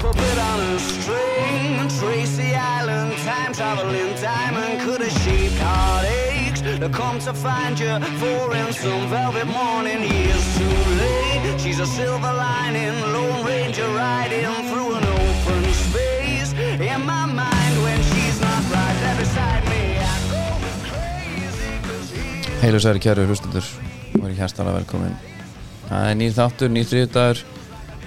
puppet on a string. Tracy Island, time traveling diamond could have shaped heartaches to come to find you for in some velvet morning. Years too late. She's a silver lining, Lone Ranger riding through an open space. In my mind, when she's not right there beside me, I go crazy Heilu særi kæru hlustundur er hérstala velkomin Það er nýr þáttur, nýr þriðdagur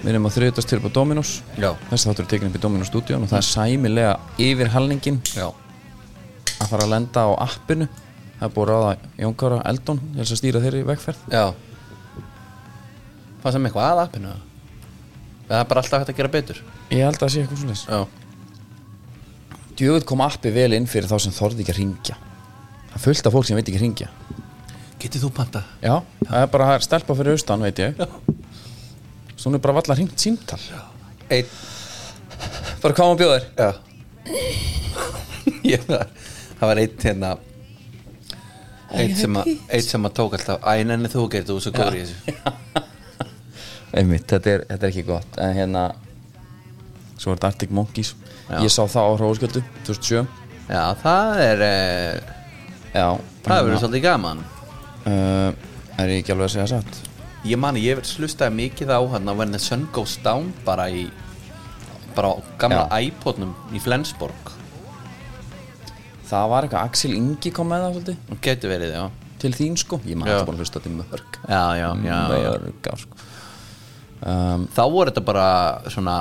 Við erum á upp á Dominos. Já. Þessi þáttur er tekin upp í Dominos stúdíun og það er sæmilega yfir halningin Já, að fara að lenda á appinu. Það er búið að ráða Jón Kára Eldon til þess að stýra þeirri vegferð. Já. Fannst það með eitthvað að appinu? Eða? Það er bara alltaf hægt að gera betur. Ég held að það sé eitthvað svona Já, Djöfull kom appi vel inn fyrir þá sem þorði ekki að ringja Það er fullt af fólk sem veit ekki að ringja getið þú panta? Já, það er bara að stelpa fyrir austan, veit ég Svo hún er bara valla ringt símtal. Einn. Bara hvað má bjóðir? Já. Ég var Það var einn hérna Eitt sem, að, eitt sem að tók alltaf Æ, nenni þú gerir þú svo góður í þessu. Einmitt, þetta er, þetta er ekki gott. En hérna Svo er þetta Arctic Monkeys. Já. Ég sá það á Hrósköldu 2007 Já, það er eh, Já Það er verið svolítið gaman. Uh, Er ég ekki alveg að segja satt Ég mani, ég slustaði mikið á hann að When the sun goes down bara í bara á gamla Já. iPodnum í Flensborg. Það var eitthvað Axel Ingi kom með það svolítið. Og getur verið, já. Til þín sko. Ég maður Já. þetta bara að hlusta til mörg. Já, já, já, já. Mörg á sko. Um, þá voru þetta bara svona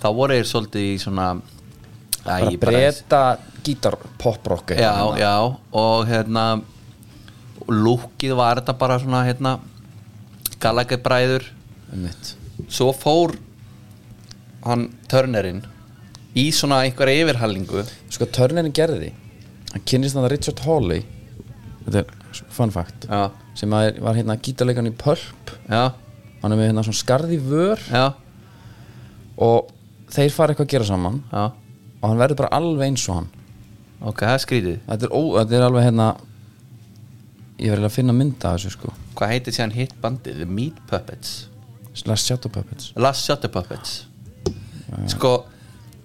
þá voru þeir svolítið í svona Æ, Bara ég breyta gítar poprock já, já, og hérna og lúkið var þetta bara svona hérna Gallagher bræður Einmitt. Svo fór hann törnerinn í svona einhverja yfirhallingu Sko Turnerin gerði Hann kynnist það Richard Hawley. Þetta er fun fact. Já, sem að er, var hérna gítarleikan í Pulp. Já, hann er með hérna svona skarði vör. Já, og þeir fara eitthvað að gera saman. Og hann verður bara alveg eins og hann. Ok, það er skrítið. Þetta er, ó, þetta er alveg hérna ég verður að finna mynda þessu sko. Hvað heitir sér hitt bandið? The Meat Puppets. Last Shadow Puppets. Last Shutter Puppets. Sko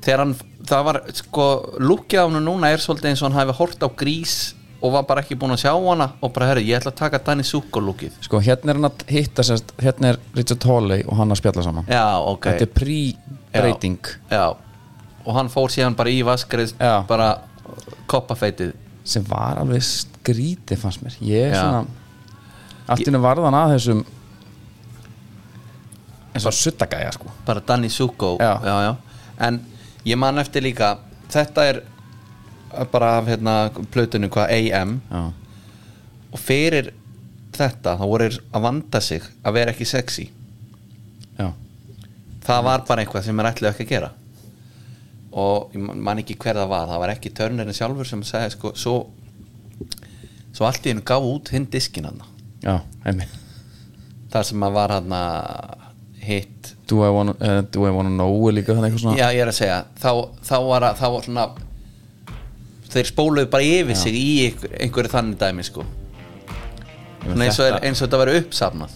þegar hann, það var sko lúkið á hann núna er svolítið eins og hann hafi hort á grís og var bara ekki búinn að sjá hana og bara herri, ég ætla að taka Danny Zuko lúkið sko hérna er hann að hitta sérst hérna er Richard Hawley og hann að spjalla saman. Já, ok. Þetta er pre-breyting. Já, og hann fór síðan bara í vaskrið Já. bara koppafeitið. Sem var alveg skrítið fannst mér. Ég er Já. svona allt innu varðan að þessum eins og suttagæja sko. Bara Danny Zuko. Já. já. en ég man eftir líka þetta er bara af hérna plötunum hvað AM já, og fyrir þetta þá voru þeir að vanda sig að vera ekki sexy. Já, það var bara eitthvað sem er ætlaði ekki að gera. Og ég man- man ekki hver það var. Það var ekki törnirinn sjálfur sem sagði sko, svo svo allt í hennu gaf út hinn diskin hann já, heimi þar sem að var hann hitt Do I wanna, uh, do I wanna know líka þannig eitthvað svona. Já ég er að segja þá, þá var að, þá var svona þeir spóluðu bara yfir sig í einhver, einhverju þannig dæmi sko. Svona eins, og er, þetta- eins og þetta verið uppsafnað.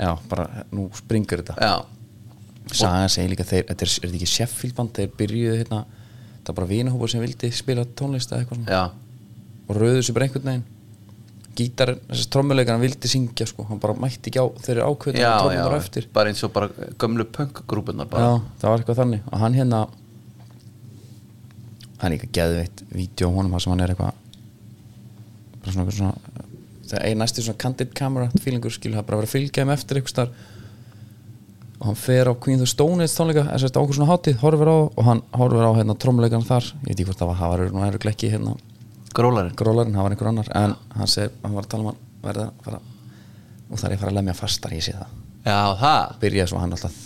Já, bara nú springur þetta. Já, Sagan segir líka þeir, er, er þetta ekki Sheffield band þeir byrjuðu hérna það var bara vinahópar sem vildi spila tónlist eða eitthvað svona. Já, og rauðu sér bara einhvern veginn. Gítar, þessi trommuleikar hann vildi syngja sko, hann bara mætti ekki á þeir eru ákveðin já, trommunar eftir. bara eins og bara gömlu punkgrúpunar Já, það var eitthvað þannig. Og hann hérna hann er líka geðveitt vídeo á honum hann er eitthvað bara svona, eitthvað svona það er næstu svona candid camera feelingur skilur það bara að vera að fylgja þeim eftir eitthvað starf og hann fer á Queen of the Stone Age tónleika, þess að ákveð svona hátíð horfir á og hann horfir á hérna trommuleikan þar. Ég veit ekki hvort það var, það var grólarinn? Grólarinn, það var einhver annar en hann segir, hann var að tala um hann verða að fara og það er að fara að lemja fastar, ég sé það. Já, það? Byrjaði svo hann alltaf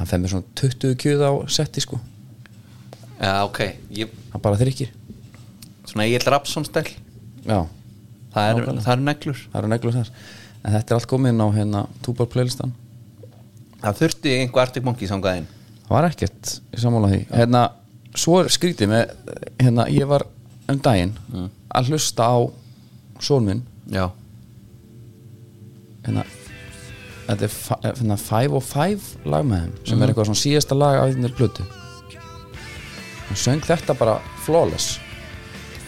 hann fer með svona 20 kjöð á setti sko. Já, ok ég, hann bara þrykkir svona Egil Rapsson stæl já, það eru eru neglur. Það eru neglur þar. En þetta er allt komið inn á hérna túbar playlistan það þurfti einhver Arctic Monkey sangaðinn það var ekkert í sammála því. Hérna, svo er skrítið með hérna, ég var um daginn að hlusta á són minn. Já, hérna, þetta er hérna, Five og Five lag með þeim sem er eitthvað svona síðasta lag af þínir plötu. Hann söng þetta bara flawless.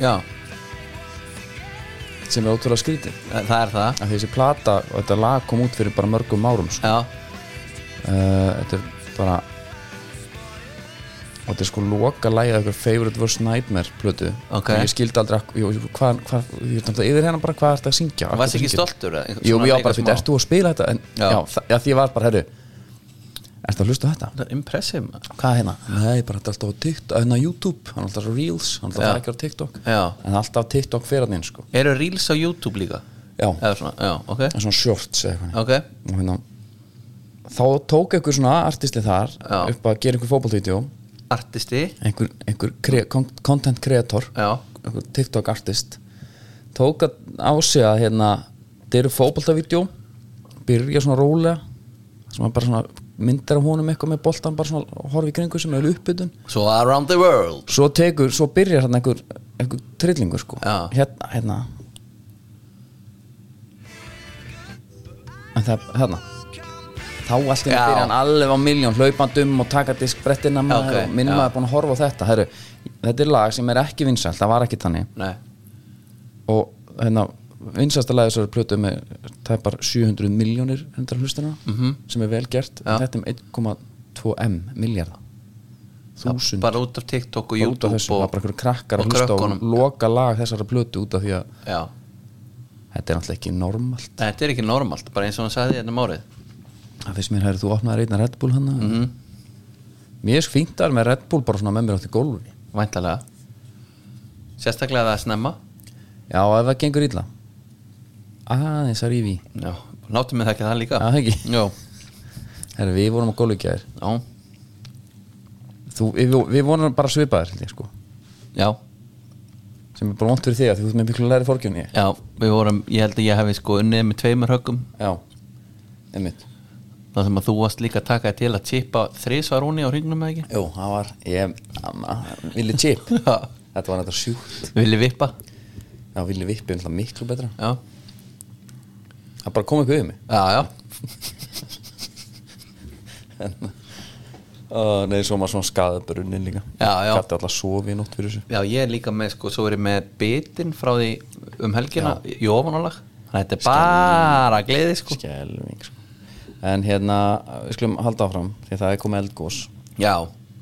Já, sem er ótrúlega skrítið. Það er það. Að þessi plata og þetta lag kom út fyrir bara mörgum árum sko. já, uh, þetta er bara og þetta er sko loka lagið eitthvað Favorite Worst Nightmare plötu Ok. og ég skildi aldrei ég er náttúrulega yfir hérna bara hvað er þetta að syngja Af varst ekki syngja? stoltur? Jú, já, líka bara fyrir, þú að spila þetta en, Já. já, það, því ég var bara, herru Ertu að hlusta á þetta? það er impressive maður. Hvað er hérna? Nei, bara þetta er alltaf á TikTok, hérna á YouTube hann er alltaf Reels, hann er alltaf ekki á TikTok Já. en alltaf TikTok fyrir hann inn, sko eru reels á YouTube líka Já, eða svona, já, ok það er svona shorts eða eitthvað ok, og hérna þá tók einhver svona artisti þar Já. upp að gera einhver fótballvídeó artisti. Einhver, einhver kre, content creator. Einhver TikTok artist. Tók að á sig að hérna þetta eru fótballtavídeó byrja svona rólega. Sem bara svona myndir af honum eitthvað með boltan bara svona horfi kringu sem er uppbytun. Svo around the world. Svo tekur, svo byrjar hann einhver, einhver trillingur sko. Já. hérna, hérna. En það, hérna þá allt í einu Já. byrja hann alveg á miljón hlaupandum og taka diskbrettina maður Ok, og minn maður er búin að horfa á þetta. Heru, þetta er lag sem er ekki vinsælt, það var ekki þannig. Nei, og hérna vinsasta lagi þessari plötu með tæpar 700 miljónir hundra hlustina -hmm. sem er vel gert. Já. þetta er 1,2 m miljardar þúsund. bara út af TikTok og YouTube þessu, bara einhverjum krakkar og hlusta og loka lag þessara plötu út af því að já, þetta er náttúrulega ekki normalt. Þetta er ekki normalt bara eins og hann sagði hérna um árið það finnst mér, hefur þú opnaði reyna Red Bull hann mm Mhm. mér er að vera með Red Bull bara svona með mér átt í gólfi væntalega sérstaklega það er snemma. Já, ef það gengur illa. Aðeins að rífi. Já, láttum við það ekki það líka. Já, ekki. Herra, við vorum á Þú, við, við vorum bara svipaðir sko. já, sem er bara vont fyrir þig að þú ert með miklu læri fórkjunni já við vorum, ég held að ég hefði sko unnið með tveimur höggum. Já, einmitt það sem að þú varst líka að taka til að chipa þrísvar úni á hringnum eða ekki? Jú, það var, ég, amma, Willi Chip. Já. Þetta var þetta sjúkt. Villi vippa? Já, Willi Vippi er náttúrulega miklu betra. Já, Það bara kom eitthvað yfir mig. Já, já, Ó, Nei, svo maður svona skaðabrunnin líka. Já, já. Gæti alltaf sofi í nótt fyrir þessu. Já ég er líka með sko, svo er ég með bitin frá því um helgina í ofanálag. Þannig að þetta er bara gleði sko. Skelving sko. En hérna, við skulum halda áfram Því að það er komið eldgós já,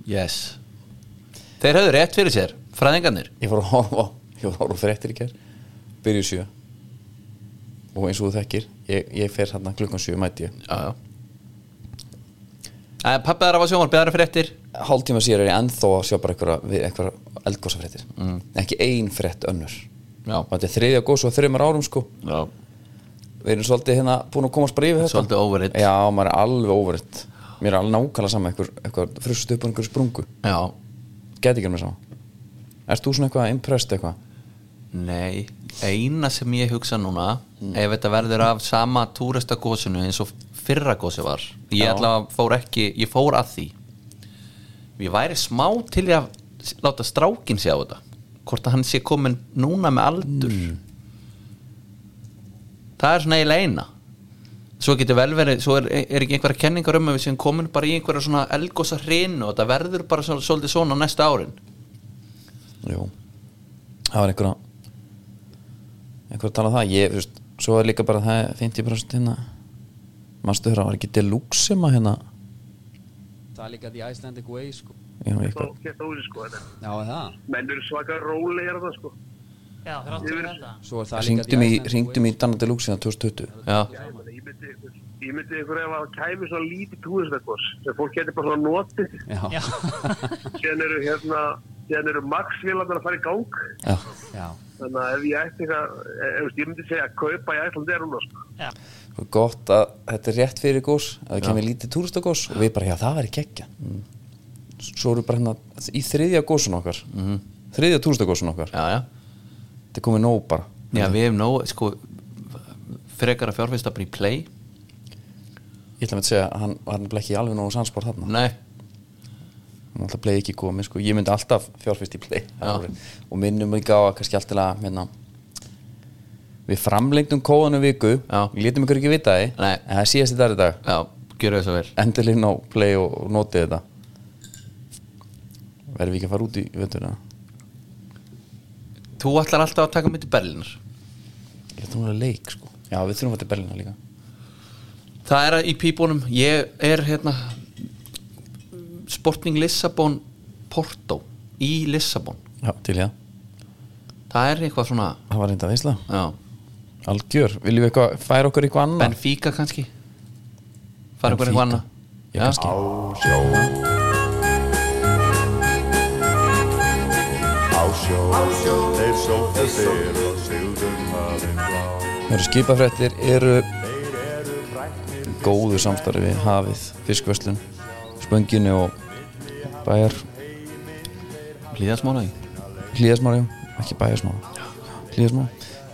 yes. Þeir höfðu rétt fyrir sér, fræðingarnir. Ég fór að horfa á- Ég fór að horfa á fréttir í kær Byrju sjö. Og eins og þú þekkir Ég, ég fer hérna klukkan sjö mæti ég. Já, já. Æ, Pappi þar af að sjónvar, beðara fréttir? Hálftíma síðar er ég ennþá að sjá bara einhverja, einhverja eldgósafréttir mm. Ekki ein frétt önnur. Já. Og þetta er þriðja gós og þreymar árum sko. Já, Við erum svolítið hérna búin að komast bara yfir þetta. Svolítið over it. Já, maður er alveg over it Mér er alveg nákvæmlega sama eitthvað, eitthvað frust upp á einhverju sprungu. Já, Gæti ekki með sama. Erst þú svona eitthvað impressed eitthvað? nei eina sem ég hugsa núna ef þetta verður af sama túristagósinu eins og fyrra gósi var ég Já. allavega fór ekki, ég fór að því. Ég væri smá til að láta strákin sjá þetta hvort að hann sé komin núna með aldur það er svona eiginlega eina. Svo getur vel verið, svo er, er ekki einhverja kenningar um að við séum komin bara í einhverja svona elgosa hrinu og þetta verður bara svo, svolítið svona á næsta árin. Jú. Það var einhverja einhverja að tala um það. Ég, þú veist, Svo er líka bara það 50% hérna. Manstu þurra, var ekki deluxe sem að hérna Það er líka the Icelandic way sko. Já, sko. Já, er það? Menn eru svaka það sko Svo er það líka Ringdum í, ringdum í Danna Deluxe síðan 2020 já, Já, ég myndi ykkur ég myndi ykkur ef að kæmi svona lítið túristakos sem fólk getur bara svona notið. Síðan eru hérna síðan eru max-vélarnar að fara í gang. Já, já. Þannig að ef ég ætti eitthvað ég myndi segja að kaupa í Æslandi er núna sko. já, svo gott að þetta er rétt fyrir gós að það kemur lítið túristagós og við bara, já það væri geggja Svo eru bara hérna í þriðja gósun okkar. Þriðja túristagósun okkar. Já, já þetta er komið nóg bara. Já, við hefum nóg, sko frekar að fjárfesta bara í play. Ég ætla að segja að hann var nefnilega ekki alveg nógu sannsport þarna. Nei, hann alltaf play ekki komið sko. ég myndi alltaf fjárfyrst í play. Og minnum ekki á að kannski alltaf að minna, við framlengdum kóðanum viku. Já. lítum ykkur ekki vita Nei. en það er síðast þetta í dag. Já, gjörðu þess að vel. Endurlinn á play og, og notið þetta. Verðum við ekki að fara út í vönduna Þú ætlar alltaf að taka mig til Berlínar. Ég ætlum að vera leik sko. Já við þurfum að fara til Berlína líka. Það er í pípunum. Ég er hérna Sporting Lissabon Porto Í Lissabon. Já til ég Það. Er eitthvað svona það var reynda veisla. Já, algjör. Viljum við eitthvað færa okkur eitthvað annað? Benfica kannski. Fara ykkur Benfica. eitthvað annað. Já, kannski. Á sjó, þeir sóttu fyrr og sigðum hafinn blá. Þeir skipafrættir eru góðu samstarfi við hafið, fiskvöslun spönginu og bæjar. Hlýðasmála í? Hlýðasmára, ekki bæjarsmára. Hlýðasmára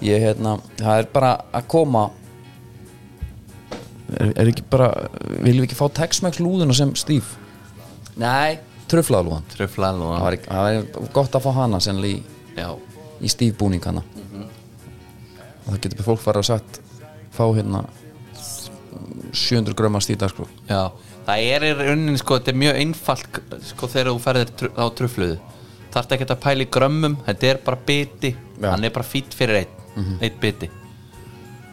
ég hérna, það er bara að koma er, er ekki bara viljum við ekki fá Tex-Mex lúðuna sem Steve? Nei, tröflaða lúðan. Tröflal og það var, ekki- það var gott að fá hana sennilega í, Já, í Steve búning hana og það getur fólk fara að sagt fá hérna 700 grömmar stíta sko já Það er í rauninni sko, þetta er mjög einfalt sko þegar þú ferðir á tröfluðu Þarftu ekki að pæla í grömmum Þetta er bara biti, Já. hann er bara fýtt fyrir einn Eitt biti.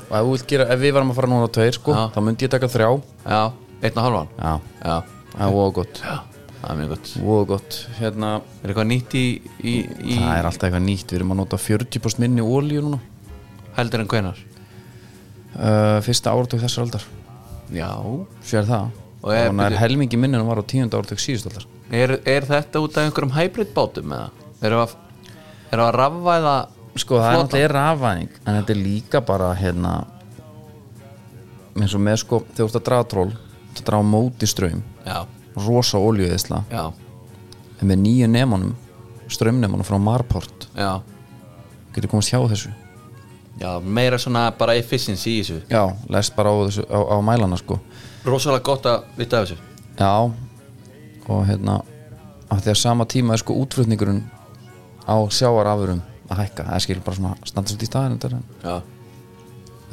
Og ef, gera, ef við varum að fara núna á tveir sko Já. þá myndi ég taka þrjá. Já, einn og halvan já, Já, það er já, það er mjög gott. Gott. Hérna, Er eitthvað nýtt í, í, í það er alltaf eitthvað nýtt. Við erum að nota 40% minni ólíu núna. Heldur en hvenar? uh, fyrsta áratug þessar aldar. Já. Sér það. Og er- það er helmingi hún var á tíunda áratug síðust aldar. Er, er þetta út af einhverjum hybrid bátum eða? Erum við að, að rafvæða sko það er flotann? náttúrulega rafvæðing en þetta er líka bara hérna eins og með sko þegar þú ert að draga tról þú ert að draga móti ströym Já, rosa oljuðisla já, en með nýju nemanum ströymnemanum frá Marport. Já. Getur komast hjá þessu? Já, meira svona bara efficiency í þessu. Já, lest bara á, þessu, á, á mælana sko. Rosalega gott að vita af þessu. Já. Og hérna af því að sama tíma er sko útflutningurinn á sjáarafurum að hækka. Það er skil bara svona standast í staðin Já,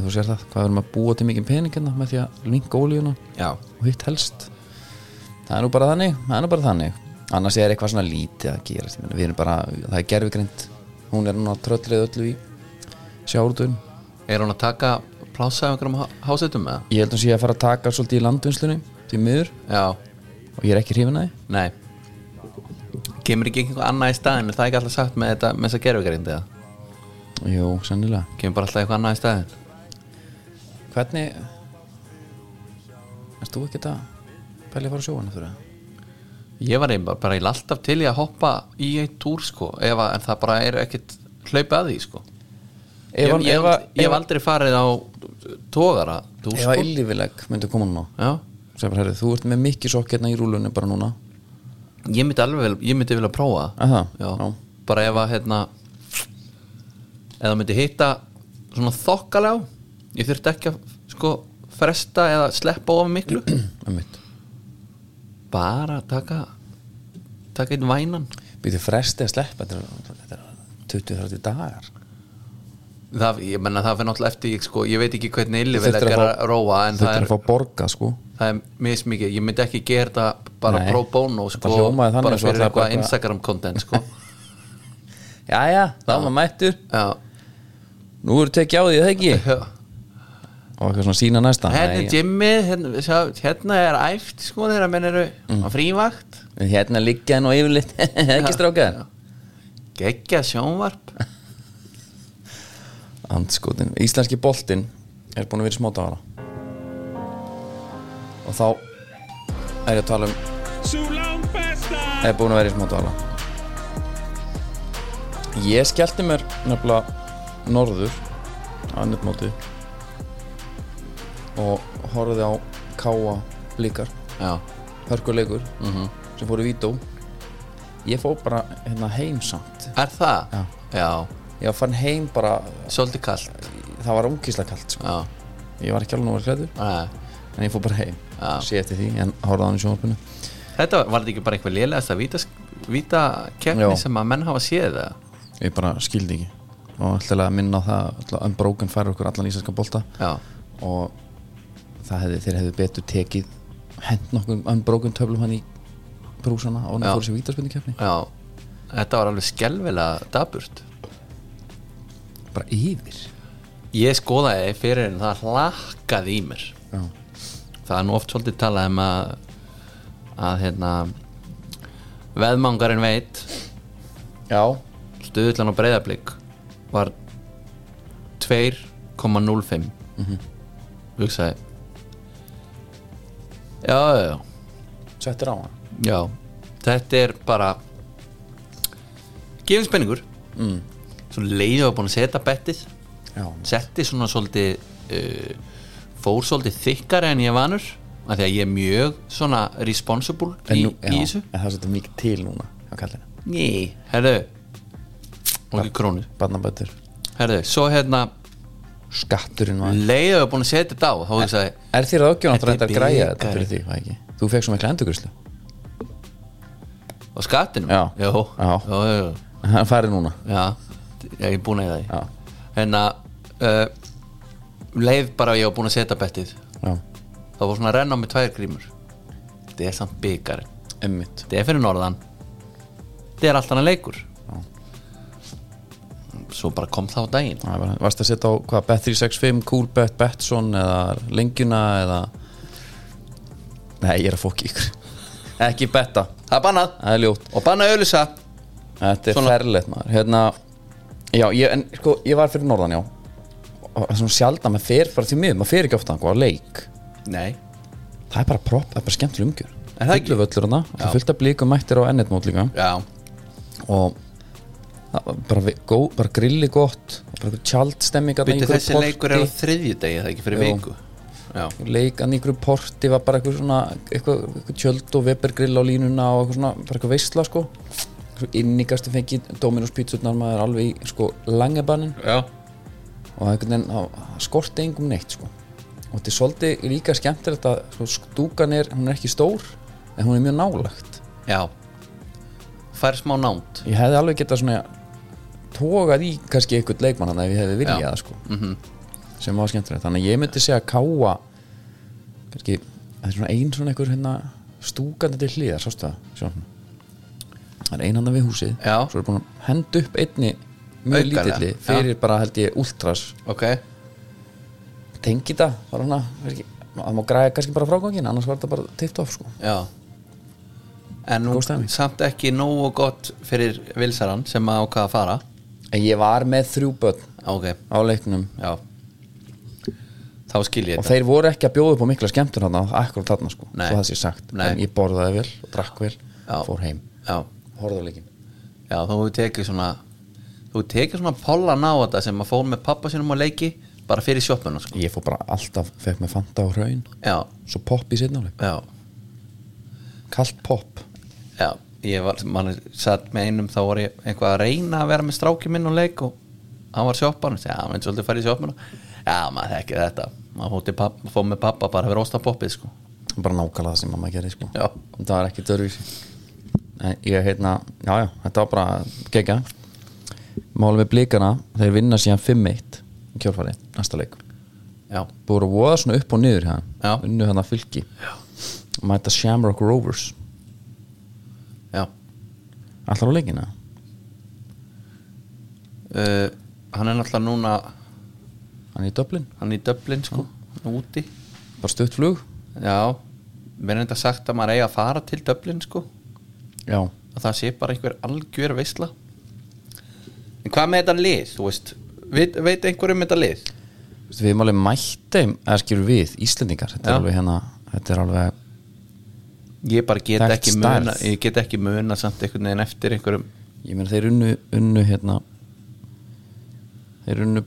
þú sér það, hvað við erum að búa til mikið pening hérna með því að linka ólíuna já, og hitt helst það er nú bara þannig, það er nú bara þannig. Annars er eitthvað svona lítið að gera meina, við erum bara, það er gerfigrind hún er núna tröllrið öllu í sjáurutun Er hún að taka plássa af einhverjum há- hásetum eða? ég held að sé að fara að taka svolítið í landvinnslunni til miður. Já, og ég er ekki hrifin að því. Nei. Kemur ekki eitthvað annað í staðin Er það ekki alltaf sagt með þetta með þess að gerfugarind eða? jú, sennilega. Kemur bara alltaf eitthvað annað í staðin hvernig erst þú ekki að pæli að fara sjóan eftir það? Ég var einnig bara, bara alltaf til í að hoppa í eitt túr sko ef að, En það bara er ekkit hlaupið að því sko. Ég, ég, ég, að- ég hef ef að- aldrei farið á tógara túr ef að sko. illífileg myndi koma núna herri, þú ert með mikið sokk hérna í rúlunni bara núna. Ég myndi alveg vel, ég myndi vilja prófa það. Aha, Já. já. bara ef að hérna eða myndi hitta svona þokkalega ég þurfti ekki að sko fresta eða sleppa of miklu. Einmitt. Bara taka taka einn vænan. Býtu fresti að sleppa Þetta er, þetta er 20-30 dagar. Það, ég menna það fyrir náttúrulega eftir ég, sko, ég veit ekki hvernig illi vil þurftir að að róa þurftir er, að fá borga sko. það er mismikið. Ég myndi ekki gera þetta bara Nei. pro bono Þetta sko, bara fyrir eitthvað Instagram content sko. Jæja, þá maður mættur. Já, Nú eru tekið á því, það ekki? Já Og eitthvað svona sína næsta. Hérna er Jimmy, hérna, sjá, hérna er æft sko þegar menn eru Mm. á frívakt. Hérna liggja henn og yfirleitt Ekki stráka geggja sjónvarp. Andskotin. Íslenski boltinn er búin að vera í smátavara Og þá er ég að tala um Er búin að vera í smátavara Ég skellti mér nefnilega norður á nefnmóti og horfði á káa blíkar hörkuleikur Mhm. sem fór í vító. Ég fór bara hérna heim samt. Er það? Já. já, ég var farin heim bara svolítið kallt það var ókísla kalt sko. ég var ekki alveg nógu hlæður en ég fór bara heim. Já. sé eftir því en horfði á hann í sjónvarpinu. Þetta var, var þetta ekki bara eitthvað lélegast að víta, keppni sem að menn hafa séð það ég bara skildi ekki. Og alltaf að minna á það alltaf Unbroken færir okkur allan íslenska bolta. Já, og hefði, þeir hefðu betur tekið hent nokkuð Unbroken töflum hann í brúsana og hann fór sér vítaspinni já. Þetta var alveg skelvilega daburt bara yfir. Ég skoðaði fyrir en það hlakkaði í mér. Já. Það er nú oft svolítið talað um að að hérna veðmangarinn veit. Já, stuðullan á breyðablík var 2,05 hugsaði já, já, settir á hann. Já. Þetta er bara gefin spenningur. Mm. svo leiði að búin að setja bettið. Já, setti svona svolítið uh, fór svolítið þykkari en ég vanur af því að ég er mjög svona responsible í, en, nú, í þessu. en það er svolítið mikið til núna á kallinu, Ný, herðu. Og ekki krónu. barnabættur herðu, svo hérna skatturinn var leiði að búin að setja þetta á þá hugsaði, Er þér aðgjóðan að Þetta er þetta græja þetta fyrir því, hvað ekki? Þú fekk svo mikla endurgrislu á skattinum? Já. já, Já. já. Hann færið núna. Já. Ég er búin að það Já, hérna uh, leið bara að ég var búin að setja bettið. Já, þá var svona að renna á mig tvær grímur. Þetta er samt byggar þetta er fyrir norðan. Þetta er allt annað leikur svo bara kom það á daginn. Varst að setja á hvað, Bet365, Coolbet, Betson eða lengjuna eða? Nei, ég er að fókja ykkur. Ekki betta, það er bannað. Það er ljótt. Og bannað auðlýsa Þetta er Svona. ferlegt maður. Hérna, já, ég, en sko, ég var fyrir norðan, já. Og það er svona sjaldan, maður fer bara því miður. Maður fer ekki ofta á leik. Nei, það er bara propp, það er bara skemmtileg umgjör. Er það ekki? Fullu völlur hana, það er fullt af blíkum mættir á ennetmót líka. Já, og bara, gó, bara grilli gott bara tjaldstemming þessi leikur er á þriðju degi það ekki fyrir viku? Já, leikan í einhverju porti var bara eitthvað svona eitthvað, eitthvað tjöld og webergrill á línuna og eitthvað svona, bara eitthvað veistla sko. Innigastu fengið Dominos pítsurnar maður alveg í sko langebannin og einhvern veginn það skorti engum neitt sko. Og þetta er svolítið líka skemmtilegt að sko, stúkan er, hún er ekki stór en hún er mjög nálagt já. Fær smá nánt ég hefði alveg getað svona tókað í kannski einhvern leikmann hann ef ég hefði viljað Já. sko Mhm. sem var skemmtilegt, þannig að ég myndi segja að káa kannski svona ein svona einhver hérna stúkandi til hliðar, sástu það Sjá. það er einhanda við húsið Já. svo er búin að henda upp einni mjög lítilli já. fyrir bara held ég ultras ok, tengi það, bara hana það má græða kannski bara frágangin annars var þetta bara titt off sko já en nú samt ekki nógu gott fyrir vilsaran sem að ákvaða að fara ég var með þrjú börn ok, á leiknum. Já. Þá skil ég og þetta. þeir voru ekki að bjóða upp á mikla skemmtur þarna akkur þarna sko, Nei. svo það sé sagt. Nei. en ég borðaði vel og drakk vel Já. fór heim, á leikin já, hefur tekið svona þú tekið svona pollan á þetta sem að fór með pappa sinum á leiki bara fyrir sjoppuna sko. ég fór bara alltaf, fekk með fanta á hraun. Já, svo popp í seinnáleik, já, kallt popp. Já ég var, mann satt með einum þá var ég eitthvað að reyna að vera með stráki minn á leik og hann var sjoppan já, hann veit svolítið að fara í sjoppuna. Já, maður þekki þetta. Maður fór með pappa bara að vera ósta poppið sko. bara nákvæmlega það sem mamma gerði sko. Já. það var ekki dörfísi en ég heitna, já já, þetta var bara gegja málum við blíkana, þeir vinna síðan 5-1 í kjálfari, næsta leik. Búið að voða svona upp og niður hérna unnu hann að fylki. Já. mæta Shamrock Rovers allar á leikina uh, hann er náttúrulega núna hann er í Dublin, hann er í Dublin sko, úti. Bara stutt flug. Já, mér er enda sagt að maður eigi að fara til Dublin sko. Já, að það sé bara einhver algjör veisla. En hvað með þetta lið þú veist, veit, veit einhver um þetta lið? Við erum alveg mætt þeim eða skilur við, Íslendingar. Þetta Já. er alveg hérna, þetta er alveg ég bara get Þekkt ekki stærð. muna ég get ekki muna samt einhvern veginn eftir einhverjum ég meina þeir unnu, unnu hérna þeir unnu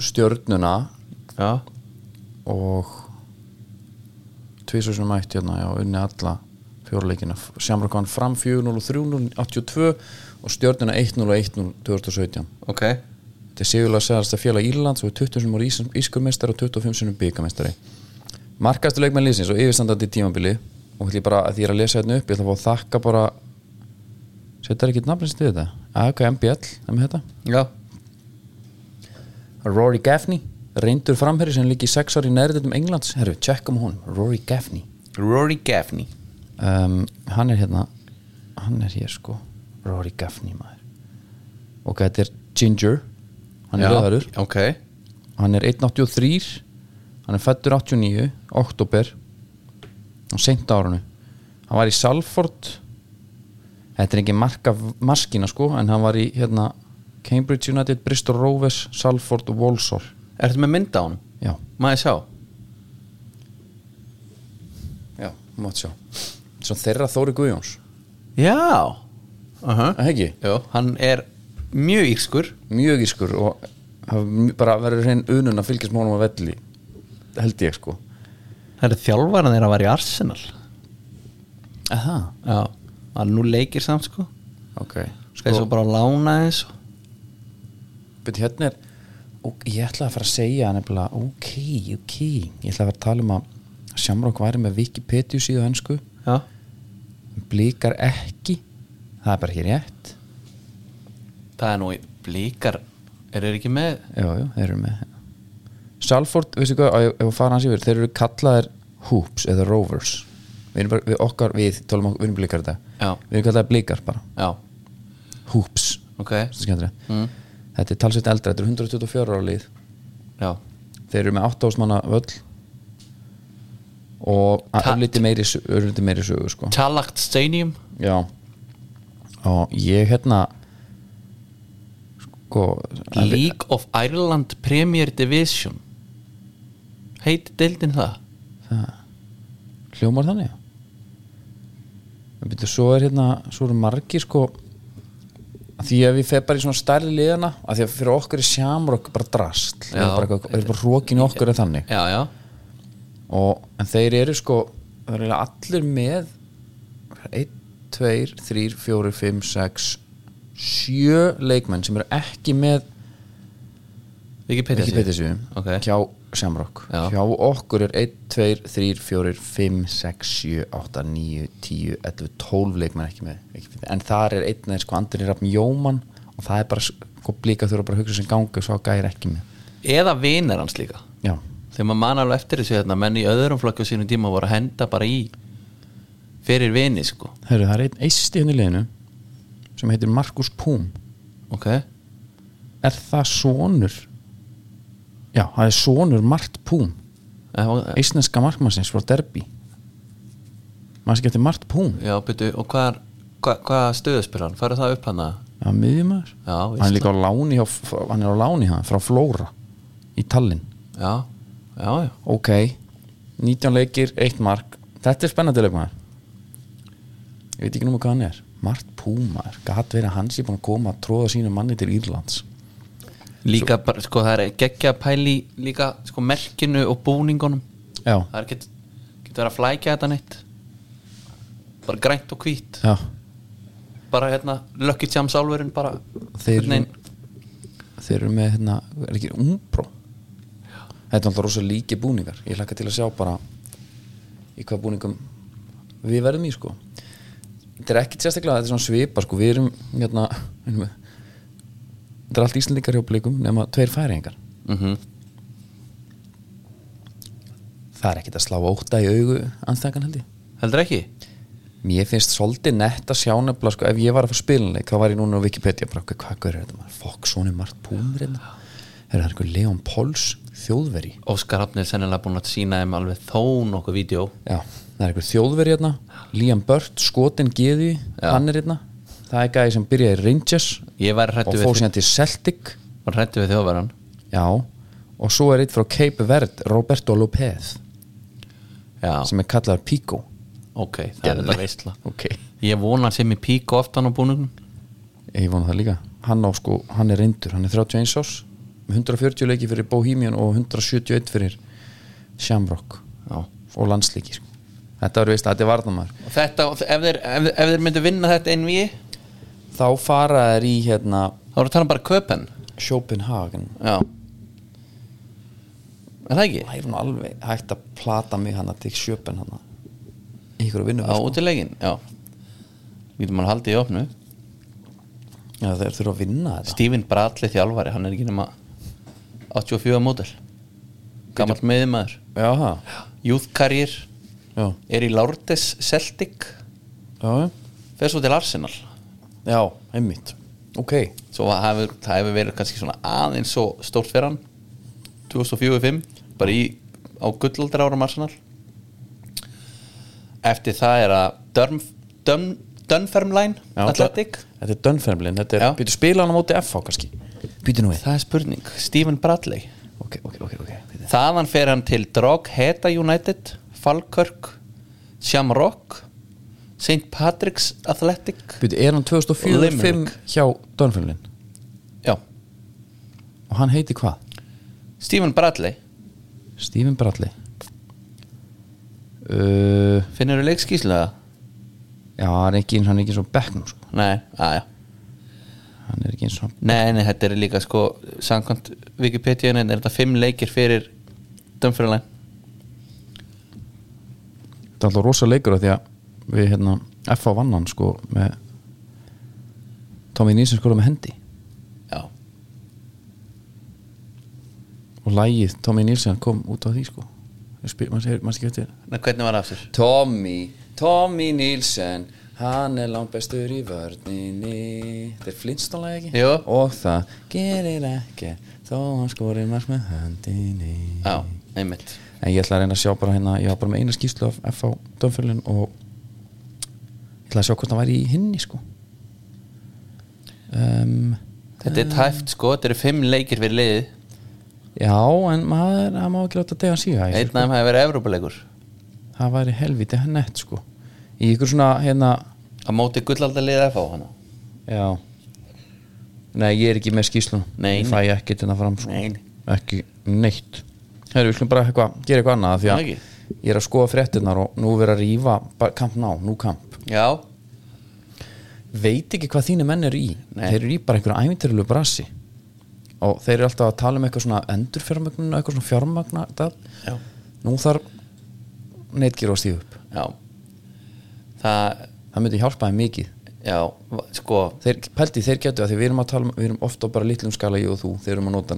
stjörnuna já, og sem mætt hérna já, unni alla fjóruleikina Shamrock vann fram 4-0 og 3-0 82 og stjörnuna 1-0 og 1-0 2017 ok. Þetta er sigurlega segast að félag Írlands og er 20 sem voru ískumestari og 25 sem byggamestari markastu leikmenn liðsins og yfirstandandi tímabili og ég bara að því ég er að lesa hérna upp ég ætla að fá að þakka bara setjar ekki nafnins til þetta? AHK MBL, það með þetta? Já, Rory Gaffney. Reyndur framherri sem líki sex ári í nærðutum Englands. Herru, tjekkum hún, Rory Gaffney. Rory Gaffney. Um, hann er hérna. Hann er hér sko. Rory Gaffney maður. Og þetta er Ginger. Hann er rauðarur ok. Hann er 1.83 hann er fættur 89 oktober og seint árunu hann var í Salford. Þetta er ekki marka maskina sko en hann var í hérna Cambridge United, Bristol Rovers Salford og Walsall. Ertu með mynd á hann? já, ég sjá? já, mátt sjá. Svo þeirra Þóri Guðjóns. Já. Uh -huh. Það ekki? Jó, hann er mjög írskur. Mjög ískur og bara verið hrein unun að fylgjast með honum að velli held ég sko Það er þjálfaran þeirra að var í Arsenal. Aha. Já Hann nú leikir samt sko. Ok. Sko bara að lána eins og Byrju, hérna er og ég ætla að fara að segja nefnilega ok, ok, ég ætla að fara að tala um að Shamrock væri með Wikipedia síðu önsku, Já. Blíkar ekki. Það er bara ekki rétt. Það er nú í blíkar Er þeir ekki með? Já, já, þeir eru með Salford, veistu hvað, ef að fara hans yfir. Þeir eru kallaðir Hoops eða Rovers. Við bara, við okkar, við tólum okkur, við erum blíkar þetta. Já. við erum kallaðir blíkar bara, Já, Hoops. Ok. Þetta er skemmtilegt. Mm. þetta er talsveit eldra, þetta er 124 ára Já. Þeir eru með 8 ásmanna völl. Og örliti meiri, meiri sögu sko. Talact Stadium? Já. Og ég hérna sko League of Ireland Premier Division Heiti deildin það? hljómar þannig en byrju, svo er hérna svo eru margir sko því að við feð bara í svona stærri liðana að því að fyrir okkur er sjámrokk bara drast Já. erum bara, bara rókin í okkur er þannig Já, já og, en þeir eru sko það eiginlega allir með 1, 2, 3, 4, 5, 6 sjö leikmenn sem eru ekki með ekki betisvíum Ok. hjá Shamrock Já. hjá okkur er 1, 2, 3, 4, 5, 6, 7, 8, 9 10, 11, 12 leikmenn ekki með Wikipedia. en þar er einn eða sko Andri Raffn Jóman og það er bara sko blíka þurfa bara að hugsa sem gangi og svo gæri ekki með. Eða vinir hans líka. Já, Þegar maður man alveg eftir þessu hérna Menn í öðrum flokku sínum tíma voru að henda bara í Fyrir vini sko. Heru, það er einn eisti henni liðinu sem heitir Markus Púm Ok. Er það sonur já, það er sonur Mart Já, eistneska markmannsins frá Derby. Maður sem getur Mart Púm já byrju Og hvað hva, hva stöðu spyrir hann? Færðu það upp hann að já, miðjumæður Já, hann er líka á láni hjá, hann er á láni hann, frá Flóra í Tallinn. Já, já, já. Ok, 19 leikir, 1 mark. Þetta er spennandi leikmaður. Ég veit ekki nú hvað hann er. Mart Púm, maður, gat verið að hann sé búin að koma að tróða sínu manni til Írlands Líka bara, sko, það er geggja pæli Líka, sko, merkinu og búningunum. Já, Það er Getur verið að flækja þetta neitt. Bara grænt og hvít já. Bara hérna, Lucky Charms álverinn bara þeir þeir eru með hérna, er ekki umbró þetta er alltaf rosa líki búningar. Ég hlakka til að sjá bara í hvað búningum við verðum í sko. Þetta er ekkit sérstaklega þetta er svona svipa sko. Við erum hérna með- þetta er allt íslendingar hjá blikum nema tveir færingar Mhm. það er ekkit að slá óta í augu anstæðan held ég. Heldur ekki? mér finnst svolítið nett að sjá nefnilega sko, ef ég var að fá spilinleik þá var ég núna á Wikipedia bara, hvað, hvað er þetta fokk, svona er margt púmur hérna? Er það eitthvað Leon Pauls þjóðveri? Óskar Hafnir er sennilega búin að sína þeim alveg þó nokkuð vídeo já, það er eitthvað þjóðveri hérna. Liam Burt, skotin Geði hann er hérna, það er gæði sem byrjaði í Rangers og fór við, síðan til Celtic. Var hrættu við þjóðverðan já, og svo er eitt frá Cape Verde Roberto Lopez Já, sem er kallaður Pico. Ok, það er þetta veistla ok, Ég vona sem í pík og aftan á búningum ég vona það líka. Hann, sko, hann er reyndur, hann er 31 árs með 140 leiki fyrir Bohemian og 171 fyrir Shamrock Já. og landsleiki sko. þetta var veist, þetta er Og þetta, ef ef, ef þeir myndu vinna þetta einví þá fara þær í hérna þá erum við að tala um bara köpen Schopenhagen. Já. Er það ekki? það er nú alveg hægt að plata mig hann til Sjöpen hann ykkur vinnu Já, út í leikin, já. Vítum hann haldið í opnu. Já, þeir þurfa að vinna þetta. Stephen Bradley þjálfari, hann er ekki nema 84 módel. Gammal meðmaður Já, Youth Career. Já, er í Lourdes Celtic. Já, fer svo til Arsenal já, einmitt. Ok, svo það hefur verið kannski svona aðeins svo stórt fyrir hann. 2004-05 bara í á gullaldra árum Arsenal. Eftir það er að Dun, Dun, Dunfermline já Athletic. Þetta er Dunfermlin, þetta er, býtu spila hann á móti FH kannski? Býtu nú við. Það er spurning, Stephen Bradley. Ok, ok, ok, ok bíddu. þaðan fer hann til Drogheda United Falkirk Shamrock St. Patrick's Athletic Býtu, er hann 2004-05 Limerick. hjá Dunfermlin já, Og hann heiti hvað? Stephen Bradley Stephen Bradley uh, finnur þú leikskíslega? Já, hann er ekki eins hann er ekki svo bekknum sko. nei, aðja Hann er ekki eins og Nei, nei, þetta er líka sko samkvæmt Wikipedia er þetta fimm leikir fyrir Dunfermline Þetta er alltaf rosa leikur af því að við hérna FH vann hann sko með Tommy Nilsson skora með hendi. Já, og lægið Tommy Nilsson kom út á því sko. Hvernig var það aftur? Tommy, Tommy Nilsson hann er langt bestur í vörninni. Þetta er Flintstone-lag ekki? Jú. og það gerir ekki þó hann skorir margt með höndinni Já, einmitt. En ég ætla að reyna að sjá bara hérna ég var bara með eina skýslu af FH Dömfjörlun og ætla að sjá hvort hann væri í hinni sko. Um, Þetta er tæft sko, þetta eru fimm leikir fyrir liðið. Já en maður, það má ekki láta dega síga Einn af þeim hefur verið Evrópuleikur. Það væri helviti hennett sko. Í ykkur svona hérna Á móti gullaldar liðið FH hana. Já. Nei ég er ekki með skýslun Nei, ég fæ ekki þetta fram sko. Nei, ekki neitt. Heru, við skulum bara eitthvað, gera eitthvað annað því að. Ég er að skoða fréttinnar og nú vera að bara kamp ná, nú kamp. Já, veit ekki hvað þínu menn eru í. Nei. þeir eru í bara einhverju ævintyrilegu brasi. Og þeir eru alltaf að tala um eitthvað svona endurfjármögnun eitthvað svona fjármagna nú þarf neitgir að stíða upp. Já. Það, það myndi hjálpa þeim mikið. Já, sko. Þeir, pældi þeir getur að því við erum að tala um, við erum ofta bara litlum skala ég og þú þeir erum að nota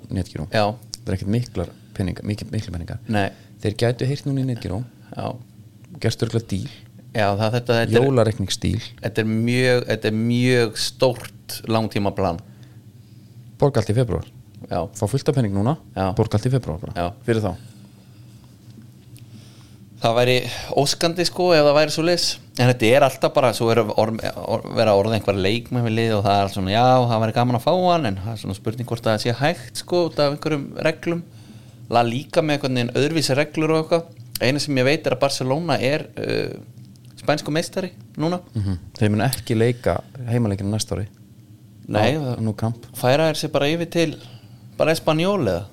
Já, það er ekkert miklar peningar, mikil, mikil peningar. Nei, þeir gætu heyrt núna í netgíró já. Gerst örgulega díl, Já, það, þetta, þetta, er, jólarekningsdíl þetta er mjög Þetta er mjög stórt langtíma plan borga allt í februar, Já, fá fullt af pening núna. Já. borga allt í februar fyrir þá. Það væri óskandi sko ef það væri svo leis en þetta er alltaf bara svo er orð, orð, vera orðið einhver leikmenn við lið og það er svona já, það væri gaman að fá hann en það er svona spurning hvort það sé hægt sko út af einhverjum reglum la líka með einhvern veginn öðruvísi reglur og eitthvað. Eina sem ég veit er að Barcelona er uh, spænsku meistari núna. Mm þeir mun ekki leika heimaleikinu næsta ári. Nei, Á- það- nú kamp, færa er sér bara yfir til bara espanjól eða?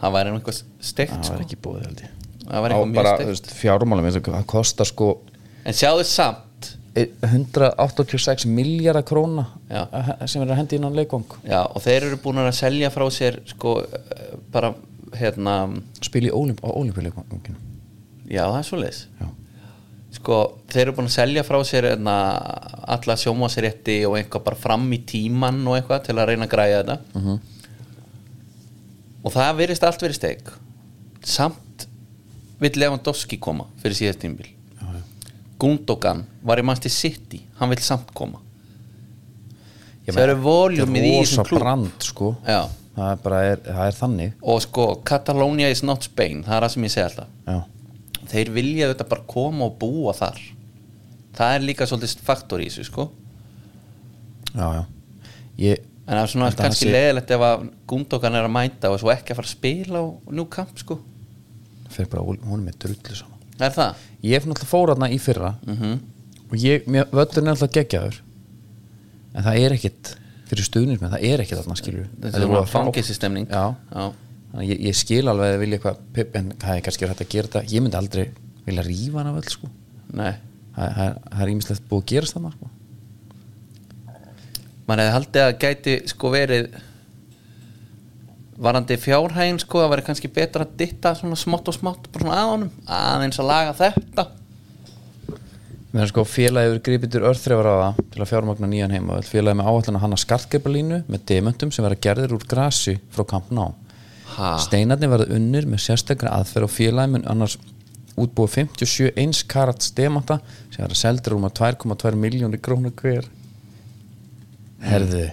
Það væri eitthvað steikt það sko. var ekki búið held ég. Það væri eitthvað mjög veist, fjármálum eins og það kostar sko en sjáðu samt. 186 miljardar króna sem er að hendi innan leikvang. Já, og þeir eru búin að selja frá sér sko, eh, bara hérna, spil í Olymp á olimpíuleikvanginu já, það er svo leis já, sko, þeir eru búin að selja frá sér hérna, alla sjómasrétti og eitthvað bara fram í tíman og eitthvað til að reyna að græja þetta. Mhm. og það virðist allt verið steik. Samt vill Lewandowski koma fyrir síðast tímbil. Gundogan var í mannsti City. Hann vill samt koma. Það eru voljumið í klúb brand sko. Já, það er bara er, það er þannig. Og sko Catalonia is not Spain það er það sem ég segi alltaf. Já, þeir vilja þetta bara koma og búa þar. Það er líka svolítið faktor í þessu sko. Já, já. Ég, en það er svona kannski sé- leðilegt ef að Gundogan er að mæta og svo ekki að fara að spila á New Camp sko. Fer bara hún er með drullu saman. Er það? ég er náttúrulega fór þarna í fyrra Mm og ég, mér, völlurinn er alltaf geggjaður en það er ekkit fyrir stuðnir með, það er ekkit þarna skilju þetta er svona fangisistemning að ég, ég skil alveg að vilja eitthvað en það er kannski hægt að gera þetta. Ég myndi aldrei vilja rífa hana völl sko. Nei. það, það, er ímislegt búið að gerast þarna sko. Mann hefði haldið að gæti sko verið varandi fjárhægin sko það væri kannski betra að ditta svona smátt og smátt bara svona að honum aðeins að laga þetta Mér er sko félagi yfir grípindur örþrefar á það til að fjármagna nýjan heima félagi með áallan að hanna skartgeipalínu með demöntum sem vera gerðir úr grasi frá Ha. Steinarnir verða unnir með sérstakra aðferð og félagi mun annars útbúið 57 eins karat stemata sem er að seldur um að 2,2 miljónir krónu hver. Herðu.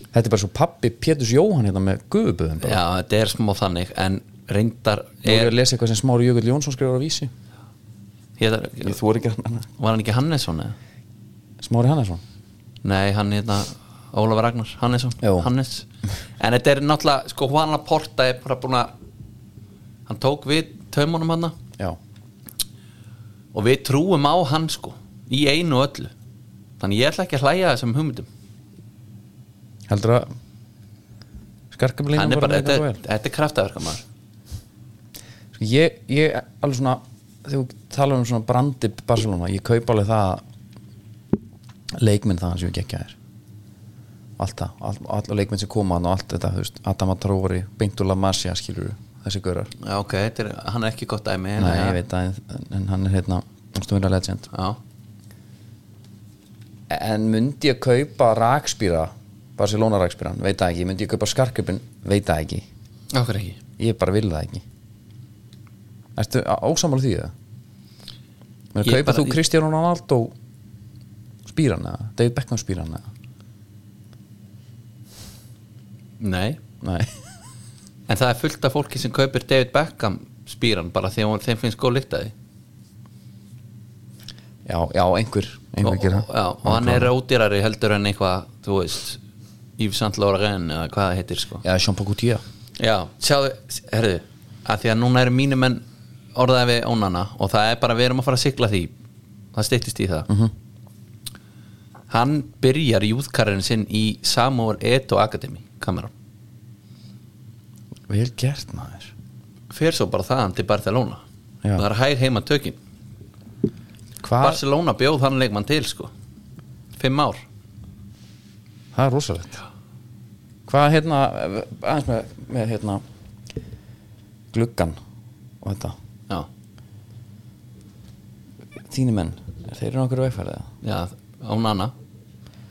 Þetta er bara svo pappi Péturs Jóhann hérna með guðuböðum Já, þetta er smá þannig En reyndar er ég er, að lesa eitthvað sem Smári Jökull Jónsson skrifar á vísi ég, Ég þú er ekki hann Var hann ekki Hannesson eða? Smári Hannesson? Nei, hann hérna Ólafur Ragnar Hannesson. Hannes. En þetta er náttúrulega Sko Juan Laporta er bara búin að Hann tók við taumunum hann. Já, Og við trúum á hann sko Í einu og öllu. Þannig ég ætla ekki að hlæja þessum hugmyndum. Heldur að bara, þetta, er kraftaverka maður Sko, ég, ég alveg svona þegar þú talar um svona brandi Barcelona, ég kaup alveg það að leikminn það sem við gekk þér. Allt það, all, all leikminn sem koma og allt þetta, veist, Adama Traori Beintu Lamassia, skilur þessi görar Já, ok, er, hann er ekki gott dæmi Nei, ég veit það, en, en hann er hérna stumira legend? Já, en myndi ég kaupa rakspýra Barcelona rakspýran, veit það ekki myndi ég kaupa skarköpun, veit það ekki. Okkur ekki? Ég bara vil það ekki Ertu ósamála því það? Kaupa þú Kristján Ronaldo spýran eða? David Beckham spýran eða? Nei, Nei. En það er fullt af fólki sem kaupir David Beckham spýran bara því að þeim finnst góð lykt að því Já, já, einhver einhver og, og, já, og hann er ódýrari heldur en eitthvað, þú veist Yves Saint Laurent eða hvað það heitir sko. Já, Jean Paul Gaultier. Já, sjáðu, herðu að því að núna eru mínu menn orðaði við ónana og það er bara við erum að fara að sigla því. Það styttist í það. Mhm. hann byrjar júðkarinn sinn í Samuel Eto Academy kameran, Vel gert maður. Fer svo bara þaðan til Barcelona. Já. það er hæg heima tökin. Hvað? Barcelona bjóð hann leikmann til sko. Fimm ár. Það er rosalegt. Hvað hérna aðeins með, með hérna gluggan og þetta Já, Þínu menn, þeir eru okkur vegfærið já, ónana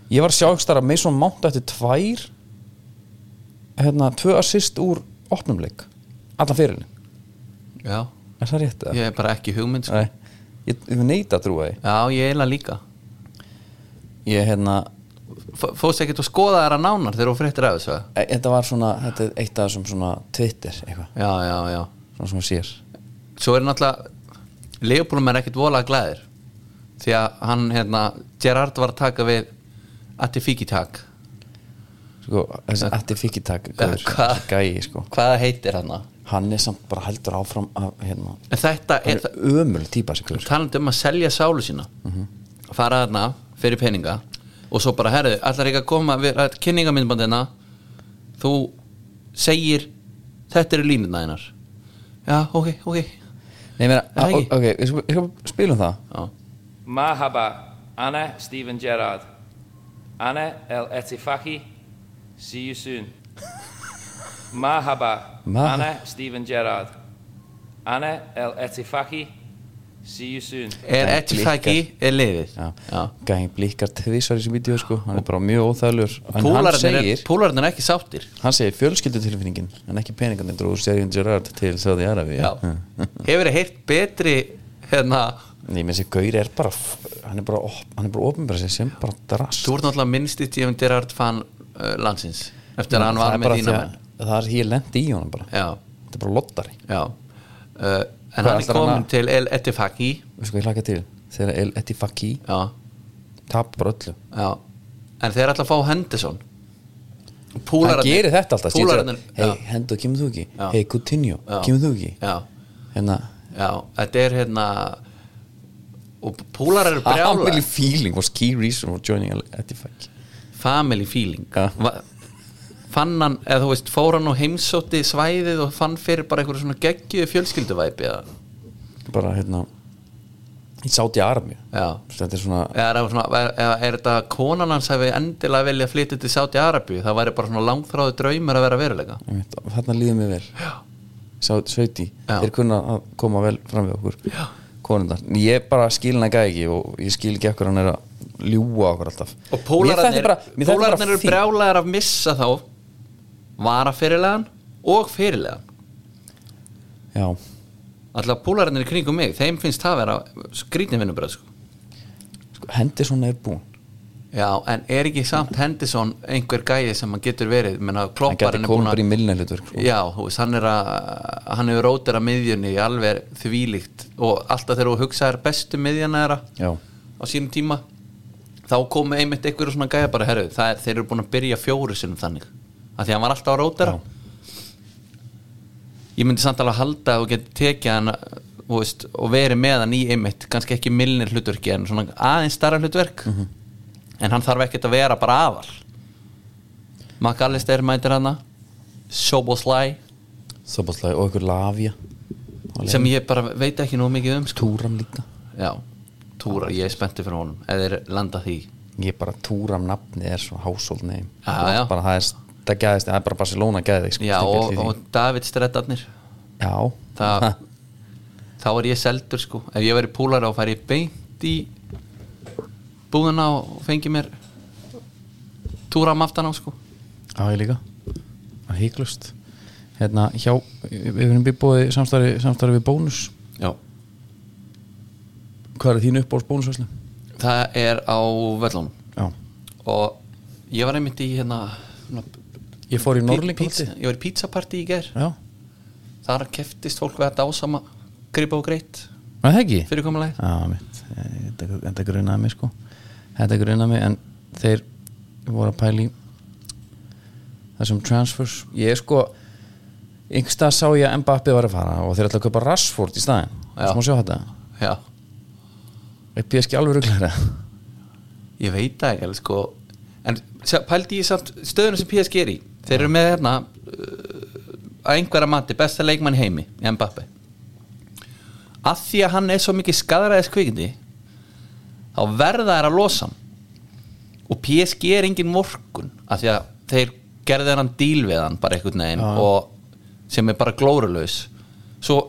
Ég var að sjá ekki starf að Mason Mount eftir tvær hérna, tvö assist úr opnumleik allan fyrirlin, Já, er það rétt? ég er bara ekki hugmynd sko. Ég, ég neita því. Já, ég eiginlega líka. Ég hérna, F- Fórst ekki að skoða þeirra nánar þegar þú fréttir af þessu? Þetta var svona þetta er eitt af þessum svona Twitter eitthvað, Já, já, já. Svona sem að sér svo er náttúrulega Leopoldum er ekkit volað glæðir því að hann, hérna, Gerard var að taka við Atti Fikitak sko, þessi Atti Fikitak Ja, hvað? gæi, sko. hvaða heitir hann hann er samt bara heldur áfram að, hérna, þetta er, ömul típa talandi um að selja sálu sína fara þarna fyrir peninga og svo bara, herðu, allar ekki að koma við að kynningamindbandina þú segir þetta eru línuna þínar. Já, ok, ok Nei, mér að, ok, við skulum spilum það. Mahaba, Anna, Stephen Gerrard. Anna, El Etifaki See you soon. Mahaba, Anna, Stephen Gerrard. Anna, El Etifaki see you soon. Er Nei, Etifaki er liðið? Já, já. gæði blikkar tvisar í þessu vídeo sko, hann er bara mjög hann Púlarnir er, er ekki sáttir. Hann segir fjölskyldutilfinningin en ekki peningarnir dróðu Sergin Gerrard til Saudi Arabi já. hefur þið heyrt betri hérna, Nei, menn þessi gaur er bara hann er bara, er bara opinbæra sig sem bara drast. Þú ert náttúrulega minnst í Steven Gerrard fan uh, landsins eftir að hann Það var er með þína það er hér lendi í honum bara. Já, þetta er bara lottari. Já. Uh, en hann er komin til El Etifaki við sko ég hlaka til? Þegar El Etifaki já, tap bara öllu. Já. En þeir ætla að fá Henderson. Hann gerir þetta alltaf púlararnir, hei, já, hendur, kemur þú ekki? Hei, Coutinho, kemur þú ekki? Já, hérna. Já, þetta er hérna og púlar eru brjála family feeling was key reason for joining El Etifaki family feeling. Já. Fann hann, eða þú veist, fór hann og heimsótti svæðið og fann fyrir bara einhverju svona geggjuðu fjölskylduvæpi eða, bara hérna í Saudi Arabi já. Þetta er svona eða er, svona, er, er þetta konan hans hefði endilega vilja flytja til Sáti Arabíu? Það væri bara svona langþráðu draumur að vera veruleika. Einmitt, þarna líður mér vel. Sá, sveiti, Já. þeir kunna að koma vel fram við okkur. Konundar, ég bara skil hann ekki og ég skil ekki okkur hann er að ljúa okkur alltaf. Og pólararnir eru brjálæðar að missa þá varafyrirlegan og fyrirlegan já, alltaf púlararnir í kringum mig þeim finnst það vera skrýtin vinnubröð sko. sko, Henderson er búinn. Já, en er ekki samt Henderson einhver gæði sem hann getur verið? Menna hann klopparinn er búin komið bara í að sko. já, veist, hann er að hann hefur rótir að miðjunni alveg þvílíkt og alltaf þegar þú hugsaðir bestu miðjana þeirra á sínum tíma þá komu einmitt einhverju svona gæja bara herru, er, þeir eru búin að byrja fjóru sinum þannig af því að hann var alltaf að rótera. Ég myndi samt alveg að halda þú getur tekið hann veist, og verið með hann í einmitt kannski ekki milnir hlutverki en svona aðeins starra hlutverk. Mhm. en hann þarf ekkert að vera bara aðal. McAllister mætir hann. Soboslæ Soboslæði og einhver Lavia. Sem ég bara veit ekki nú mikið um sko. Túram líka. Já, túra, ég er spenntið fyrir honum eða landa því. Ég bara Túram nafni er svo já. bara það er það gæðist, það er bara Barcelona gæði sko, já, og, og David Streddarnir já, það, þá er ég seldur sko. Ef ég verið púlar á færi ég beint í búðuna og fengi mér túra um aftan á sko. Já, ég líka. Það er híklust hérna, hjá, við erum bíbóði samstarfi, samstarfi við bónus. Já. hvað er þín upp á bónusvæslu? það er á völlunum. Já, og ég var einmitt í hérna ég fór í pí- Norling pizza, ég var í pizzapartí í ger já, þar keftist fólk við að dásama gripa og greitt. Er það ekki? fyrirkomulega Já, mitt, Eh, þetta, grunaði mig sko. Þetta grunaði mig en þeir voru að pæli þessum transfers. Ég er sko yngstað sá ég að Mbappi var að fara og þeir ætla að kaupa Rashford í staðin Já. Þú má sjá þetta. Já, Er PSG alveg ruglæra? ég veit það ekki sko. En pældi ég samt stöðuna sem PSG er í þeir eru með hérna uh, að einhverja mati besta leikmann heimi í Mbappe að því að hann er svo mikið skadræðis kvikindi þá verða þær að losa hann. Og PSG er engin vorkun að því að þeir gerði hann díl við hann bara einhvern veginn og sem er bara glórulaus. Svo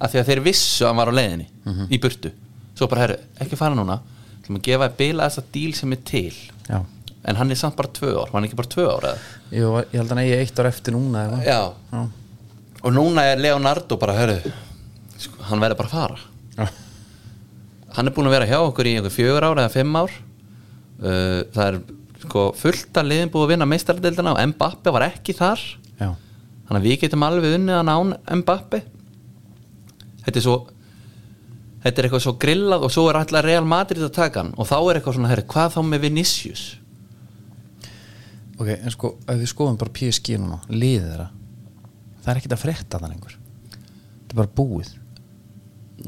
að því að þeir vissu að hann var á leiðinni í burtu. Svo bara herru, ekki fara núna. Til að gefa að bila þessa díl sem er til. Já, en hann er samt bara tvö ár, hann ekki bara tvö ár eða? Jú, ég held að hann eigi eitt ár eftir núna eða? Já. Já. og núna er Leonardo bara herru, sko, hann verður bara að fara Já. hann er búin að vera hjá okkur í fjögur ár eða fimm ár uh, það er sko, fullt að liðin búið að vinna meistaradeildina og Mbappe var ekki þar Já. þannig að við getum alveg unnið að án Mbappe þetta er svo þetta er eitthvað svo grillað og svo er alltaf Real Madrid að taka hann og þá er eitthvað svona, herri, hvað þá með Vinicius Ok, en sko, ef við skoðum bara PSG núna liðið þeirra það er ekkert að frétta þann einhver þetta er bara búið.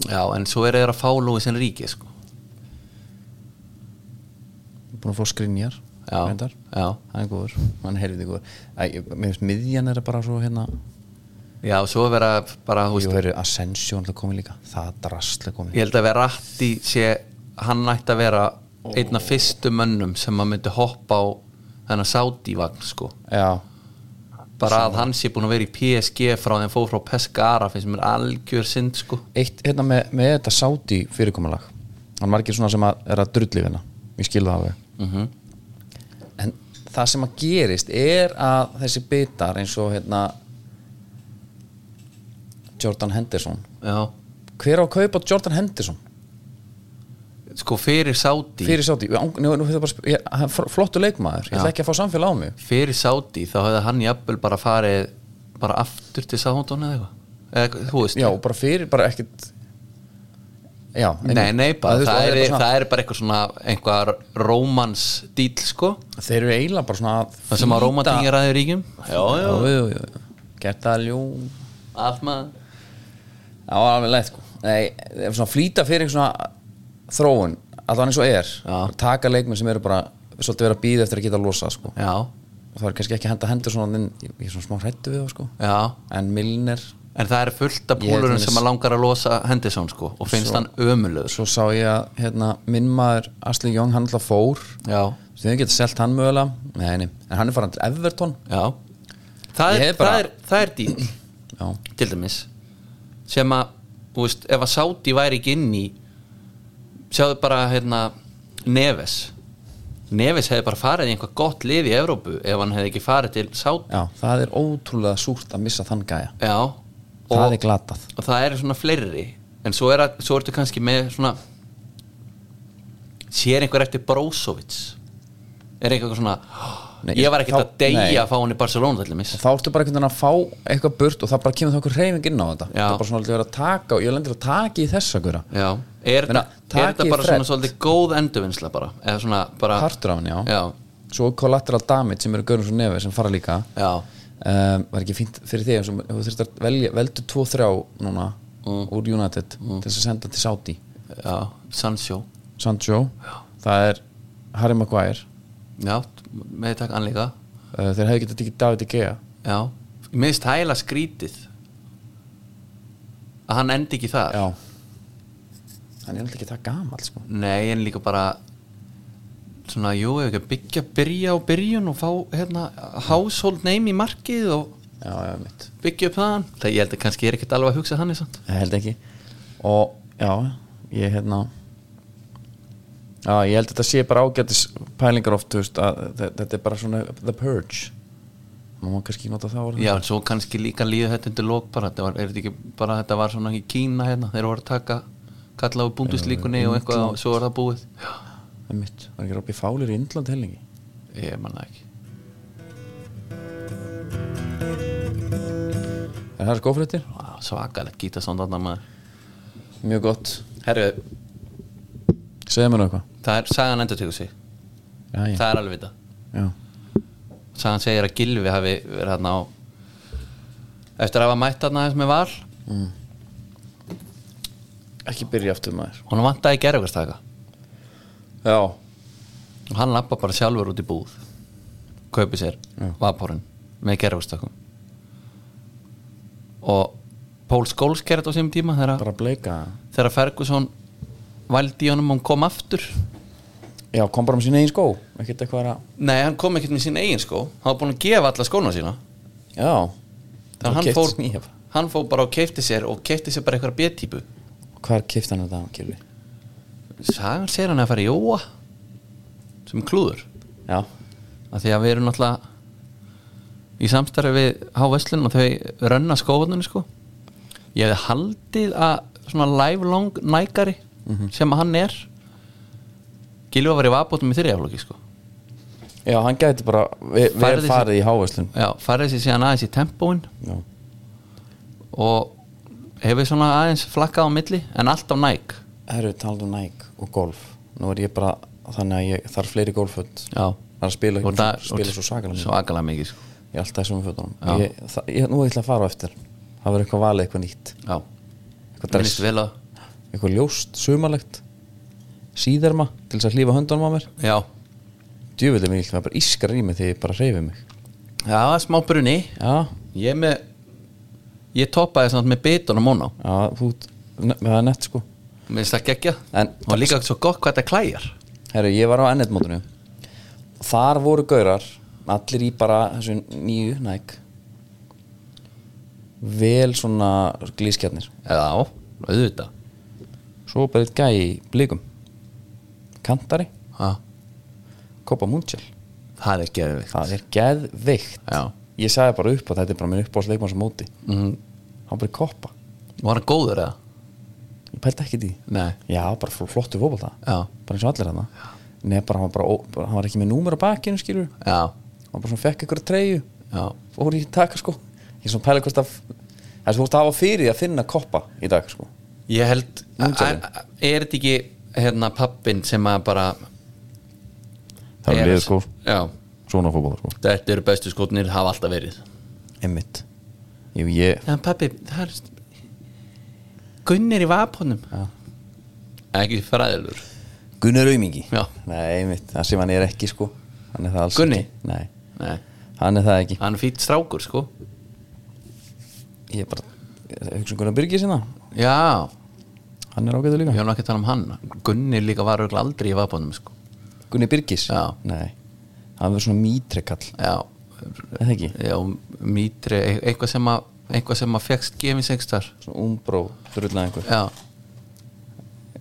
Já, en svo er þeir að fá Lúi sem ríki sko. búin að fá skrinjar Já, já. það er góður, hann er helviti góður. Mér finnst miðjan er bara svo hérna. Já, svo er vera bara, þú Jú, Asensio alltaf komið líka. Það drastlega komið. Ég held að vera rætti sé, hann ætti að vera einn af fyrstu mönnum sem að myndi hoppa á þennan Saudi-vagn sko. já, bara að hann sé búin að vera í PSG frá þeim fór frá Pescara finnst mér algjör synd sko. eitt hérna með, með þetta sáti fyrirkomulag hann margir svona sem að er að drulli hérna ég skil það alveg. Mhm. en það sem að gerist er að þessi bitar eins og hérna Jordan Henderson. Já, hver á að kaupa Jordan Henderson sko fyrir Saudi fyrir sáti, flottu leikmaður, ég Já. ætla ekki að fá samfélag á mig. Fyrir Saudi þá hefði hann jafnvel bara farið bara aftur til Southampton eða eitthvað. Eða þú veist. Já, bara fyrir, bara ekkit já, nei, nei, bara, það, er, bara það er bara eitthvað svona einhver rómans dýl sko. Þeir eru eiginlega bara svona að það sem að er aðeins ríkjum. Já, já, jú. gert það ljó allt maður. Já, alveg leitt sko. Nei, svona flýta fyrir svona þróun, allan eins og er Já. taka leikmenn sem eru bara svolítið vera að býða eftir að geta að losa sko. Já, það er kannski ekki að henda hendur svona inn, ég ég er svona smá hrættu við það sko. Já. En Milner, en það er fullt af Ég púlurum til sem að langar að losa Henderson sko og finnst Svo- hann ömulöður svo sá ég að hérna, minn maður Asli Young, hann alltaf fór. Já, sem þau geta selt hann mögulega. Nei, nei. en hann er farin til Everton. Já. Það Ég er, hef bara- það er, það er dýl já, til dæmis sem að, þú veist, ef að Saudi væri ekki inn í sjáðu bara hérna Neves. Neves hefði bara farið í einhvað gott lið í Evrópu ef hann hefði ekki farið til Saudi já, það er ótrúlega súrt að missa þann gæja. Já, það er glatað. og það eru svona fleiri. En svo, er að, svo ertu kannski með svona sér einhver eftir Brozovic? Er eitthvað svona Nei, ég var ekkert þá- að deyja að fá hann í Barcelona þá ertu bara veginn að fá eitthvað burt og það bara kemur þá okkur reyfing inn á þetta. Já. það er bara svona að vera að taka og ég lendir að taka í þessa gura já, er, er þetta bara svona svolítið góð endurvinnsla bara, eða svona bara partur af hann, já. já, svo collateral damage sem eru görnum svo nefi sem fara líka. Já, um, var ekki fínt fyrir þig eins og þú þurft að velja, veldu 2-3 núna úr United til þess að senda til Saudi. Já, Sancho. Sancho, það er Harry Maguire já, með takk hann líka. Uh, þeir hefði getað tekið David De Gea. Já, mér finnst hæla skrítið. Að hann endi ekki þar. Já. Hann er alltaf ekki það gamall sko. Nei, en líka bara svona, jú, ef ekki að byggja byrja á byrjun og fá hérna household name í markið og já, já, byggja upp þaðan. Það ég held að kannski er ekkert alveg að hugsa þannig samt. Ég held ekki. Og já, ég hérna já, ég held að þetta sé bara ágætis pælingar oft, veist, þetta er bara svona the purge. Maður má kannski nota það orðið. Já, en svo kannski líka líða þetta undir lók bara, þetta var, er þetta ekki bara þetta var svona í Kína hérna, þeir voru að taka kalla á búnduslíkunni og eitthvað og svo var það búið. Já, það er mitt, var ekki Robby Fowler í Indland hellingi ég manna ekki. Það er skófréttir, Vá, Svakalegt gíta svona þarna maður. Mjög gott. Herru, segðu mér eitthvað það er sagan endur tegur sig. Já, já, það er alveg já. sagan segir að Gilvi hafi verið hérna á eftir að hafa mætt hérna aðeins með val. Ekki byrja aftur maður. Hún vantaði gerðugastaka já, og hann lappa bara sjálfur út í búð. Kaupi sér vaporinn með gerðugastakum og Pól Skóls gerði þetta á sínum tíma þegar Ferguson vældi í honum og hann kom aftur. Já, kom bara með sín eigin skó ekkert eitthvað að nei, hann kom ekkert með sín eigin skó. Hann var búin að gefa alla skóna sína. Já, þannig að hann keypt fór, nýja. hann fór bara og keipti sér og keipti sér bara eitthvað B-típu. Hvað er kipt hann þetta, Gilvi? sagan segir hann að fara í Jóa sem klúður. Já, að því að við erum náttúrulega í samstarfi við Háveslun og þau rönna skóðunni sko. Ég hefði haldið að svona lifelong nækari sem að hann er. Gilva var í vabótum í þriðaflokki sko. Já, hann gæti bara er sig- farið í hávæslun já, farið sér síðan aðeins í tempóin. Já, og hefur svona aðeins flakkað á milli en alltaf næk herru, talað um Nike og golf. Nú er ég bara, þannig að ég þarf fleiri golfföld já. Það er að spila, Og það- spila svo sakalega mikið. svakalega mikið sko. ég er alltaf þessum fötunum. Já. ég, það, ég, nú ætla að fara á eftir. Það verður eitthvað valið, eitthvað nýtt. Já, eitthvað dress, minnst vel að eitthvað ljóst, sumarlegt síðerma til þess að hlýfa höndunum á mér? Já, djúvillig mig, það er bara ískar í mig þegar ég bara reyfi mig. Já, smá brunni já, ég með ég toppaði samt með bitunum móna já, þú ne- það er nett sko. Mér finnst það geggja En- Og líka svo gott hvað þetta klæjar. Herru, ég var á ennetmótinu þar voru gaurar allir í bara þessu nýju næk vel svona glískjarnir. Já, auðvitað svo bara eitt gæi í blikum. Kantari, ha, Copa Mundial Það er geðvikt það er geðveikt. Já. ég sagði bara upp að þetta er bara minn uppáðs leikmann sem móti. Mm. hann bara í koppa Var hann góður eða? ég pældi ekki því. Nei. Já, bara fl- flottu fótbolta. Já, bara eins og allir hann Nei, bara hann var bara, hann var ekki með númer á bakinu skilur já, hann bara svona fekk eitthvað treyju. Já. Fór í taka sko. Ég er svona pæli hvort að það er svona að hafa fyrir að finna koppa í dag sko Ég held Er þetta ekki hérna pappin sem að bara það er- Já, svona fótbolta sko. Þetta eru bestu skotnir hafa alltaf verið. Einmitt. Jú, ég En pappi, það er Gunnir í vapunum. Já. Ekki fræðilur Gunnar Aumingi Já. nei, einmitt. Það sem hann er ekki sko. Hann er það alls Gunni? ekki. Nei, Nei, hann er það ekki. Hann er fýtt strákur sko. Ég er bara um Gunnar Byrgi sinna. Já, hann er ágæður líka. Ég var nú ekki að tala um hann. Gunni líka var örugglega aldrei í vapunum sko. Gunni Byrgis Já. nei. Hann verður svona mítrekall Já, er það ekki? Já mítri, e- eitthvað sem að eitthvað sem að fegst gefins einhverstar svona umbró þurrullega einhver. Já,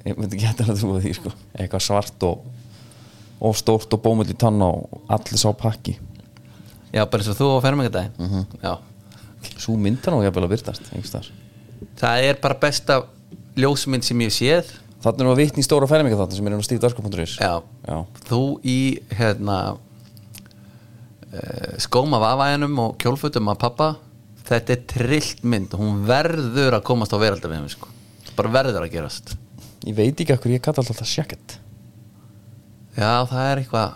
ég myndi ekki hægt að trúa því sko. Eitthvað svart og og stórt og bómull í tanna og allir sá pakki. Já, bara eins og þú á fermingadaginn Já, Sú myndar nú jafnvel að byrtast einhvers staðar. það er bara besta ljósmynd sem ég séð Þarna er nú að vitni í stóra færinga þarna sem er inn á stífdarsko.is Já. Já. þú í hérna uh, skóma vafaðinum og kjólfutum að pappa þetta er trillt mynd hún verður að komast á henni sko. bara verður að gerast Ég veit ekki hvað ég kalla alltaf sjakkett já það er eitthvað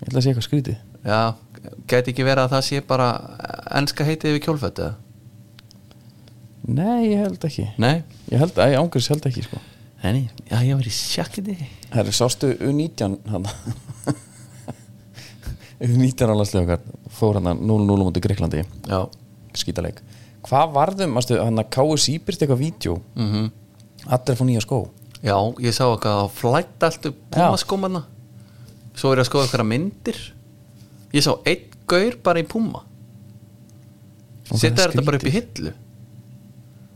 Ég ætla að sé eitthvað skrítið já, gæti ekki verið að það sé bara enska heitið við kjólfötu eða? Nei, ég held ekki. Nei, Ég held, að ég ángurins held ekki sko. Henni, já ég var í sjakkiti Herri, sástu U19 hann? U19 á landslega fór hann 0-0 mútið Greiklandi já, skítaleik. Hvað varðum, hann að KSI byrst eitthvað vídeo? Mm -hmm. Allir fá nýja skó. Já, ég sá eitthvað að flætt allt upp púmaskómanna svo er ég að skoða eitthvað myndir. Ég sá einn gaur bara í það er þetta bara upp í hillu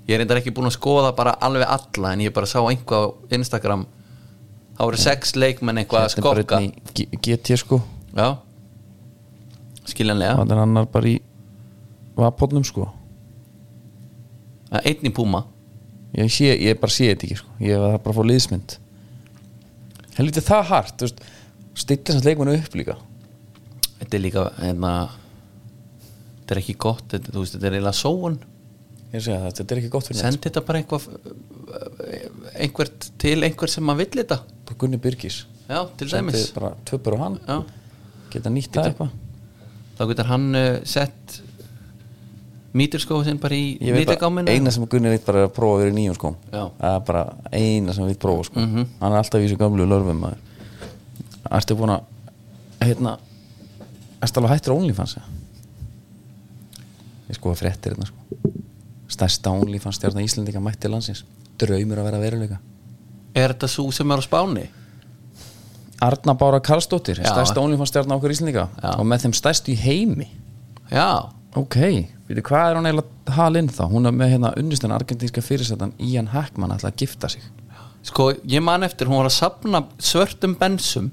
ég er reyndar ekki búin að skoða bara alveg alla en ég bara sá einhvað á Instagram. Þá voru sex leikmenn eitthvað að er skokka. einn í G- GT sko. Já. Skiljanlega, Það er annar bara í Vapotnum sko. Ja. einn í púma Ég, sé, ég bara sé þetta ekki sko. Ég var bara að fá liðsmynd. Helviti það hart Stillir þess leikmennu upp líka. Þetta er líka hérna þetta er ekki gott, þetta, veist, þetta er eiginlega sóun Ég segi það, þetta er ekki gott fyrir sendi þetta bara einhver einhvert til einhver sem maður vill þetta Gunni Birgis. Já, til Sendi dæmis. bara tvöpur á hann. Já. Geta nýtt það eitthvað. Þá getur hann uh, sett míturskóðu sinn bara í míturgáminu eina sem Gunni veit bara er að prófa að vera í nýjum skóm Já. Það er bara eina sem við prófa sko. Mhm. Hann er alltaf í þessu gamlu lörfum Ertu búin að hérna Ertu alveg hættur á OnlyFans? Ég sko að fréttir hérna sko Stærsta OnlyFans stjárna Íslendinga mætti landsins. Draumur að vera veruleika. Er þetta svo sem er á spáni? Arna Bára Karlsdóttir, Já. stærsta OnlyFans stjárna okkur Íslendinga Já. Og með þeim stærstu í heimi. Já, Ok, veitir hvað er hún eiginlega halinn þá? Hún er með hérna unnustan argentínska fyrirsættan Ian Hackman ætla að gifta sig. Sko ég man eftir hún var að sapna svörtum bensum.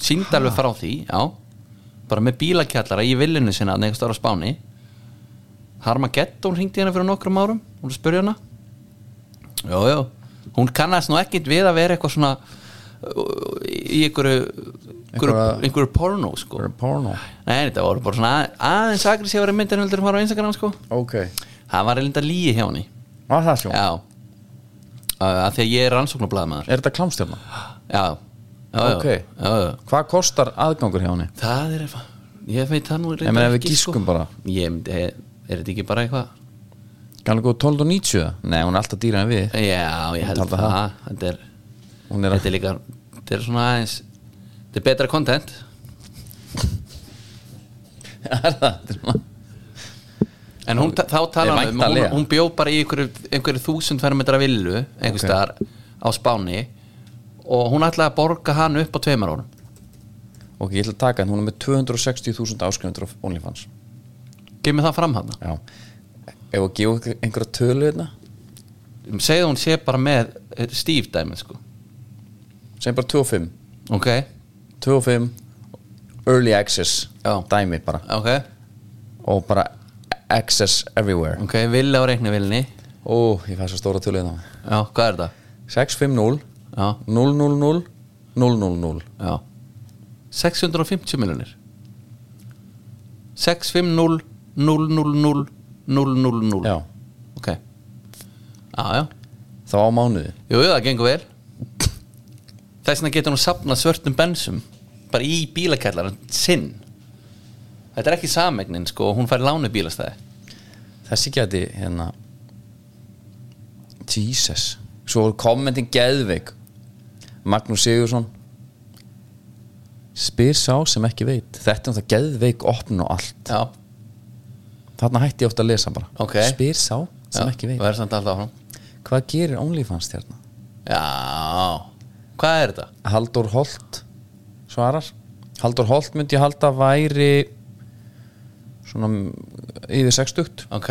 Síndi alveg frá því já, bara með bílakjallara í villinu sinna neðast ára spáni Harmageddon hringdi hérna fyrir nokkrum árum hún spurði hana. Já, já, hún kannast nú ekkit við að vera eitthvað svona uh, í einhverju einhverju, porno sko. Porno. Nei, þetta voru bara svona að- aðeins myndir heldur að fara á Instagram sko. Ok. Það var reynda líi hjá henni. Var það svo? Já. Að Því að ég er rannsóknarblæðmaður Er þetta klámstjárna? Já, já, já, Ok. já, já. Hvað kostar aðgangur hjá henni? Það er eitthvað Ég veit það nú ef við gískum bara. Ég myndi, er, þetta ekki bara eitthvað? Gæla góð 12 og 90 eða? Nei, hún er alltaf dýra en við. Já, ég held það, það. Þetta er, er þetta er líka Þetta er svona aðeins Þetta er betra content. Er það? Er svona- En hún, þá Er tala hann um hún, hún bjó bara í einhverju, þúsund fermetra villu einhver staðar á Spáni og hún ætlaði að borga hann upp á tveimar árum. Ok, ég ætla að taka en hún er með 260.000 áskrifundur á OnlyFans Gef mér það fram hann Já. Ef gefa ykkur einhverja tölu hérna? Segðu hún sé bara með eh, Steve dæmi sko. Sem bara 25 Ok, 25 Early access Já. Dæmi bara. Ok, Og bara access everywhere. Ok, villi á reiknivilni Ó, ég fæ svo stóra tölu hérna. Já, hvað er það? 650 Já, 000 000 já. 650 miljonir 650 000 000 Já, Ok. Já, já, þá á mánuði. Jú, það gengur vel. Þess vegna getur hún sapnað svörtum bensum bara í bílakællaran sinn. Þetta er ekki samegnin sko, hún fær lánu bílastæði. Þessi geti hérna Jesus. Svo kommentin geðveik. Magnús Sigursson Spyr sá sem ekki veit. Þetta er um það geðveik opn og allt. Já, Þarna hætti ég ofta að lesa bara. Ok. Spyr sá sem já, ekki veit. Hvað gerir OnlyFans þérna? Já, hvað er þetta? Haldur Holt svarar. Haldur Holt myndi ég halda væri svona yfir 60 Ok,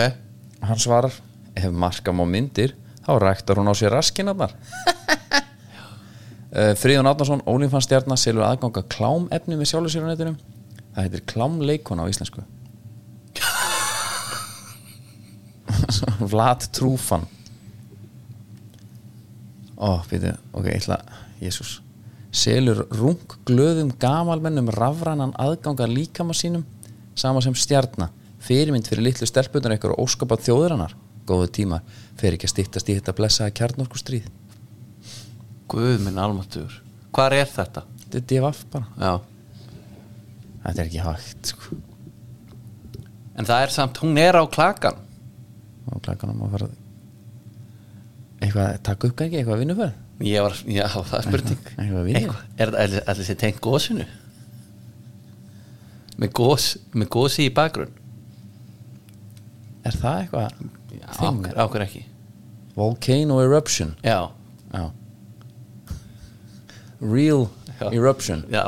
hann svarar ef marka má myndir þá ræktar hún á sér raskinarnar. Uh, Fríðun Átnarsson Ólinfann stjarnar selur aðganga klámefni með á netinu. Það heitir klámleikona á íslensku Vlad Trúfan. Ó, býtu, ok, ég ætla Jésús Selur rung glöðum gamalmennum rafrænan aðganga líkama sínum sama sem stjarna. Fyrirmynd fyrir litlu stelpunar ykkur og óskapað þjóðurinnar góðu tímar, fer ekki að stýttast í þetta blessaða kjarnorku stríð Guð minn almáttugur. Hvar er þetta? Þetta er divaf bara. Já. Þetta er ekki hægt sko. En það er samt, hún er á klakan og klækanum að fara eitthvað, taka upp ekki, eitthvað vinnufæð Ég var, já, það er spurning. Eitthvað við Eitthvað, er það allir sér tengt gósinu? Með gós, með gósi í bakgrunn? Er það eitthvað? Ákveð, ákveð ekki. Volcano eruption. Já, Já. Real Já. eruption. Já,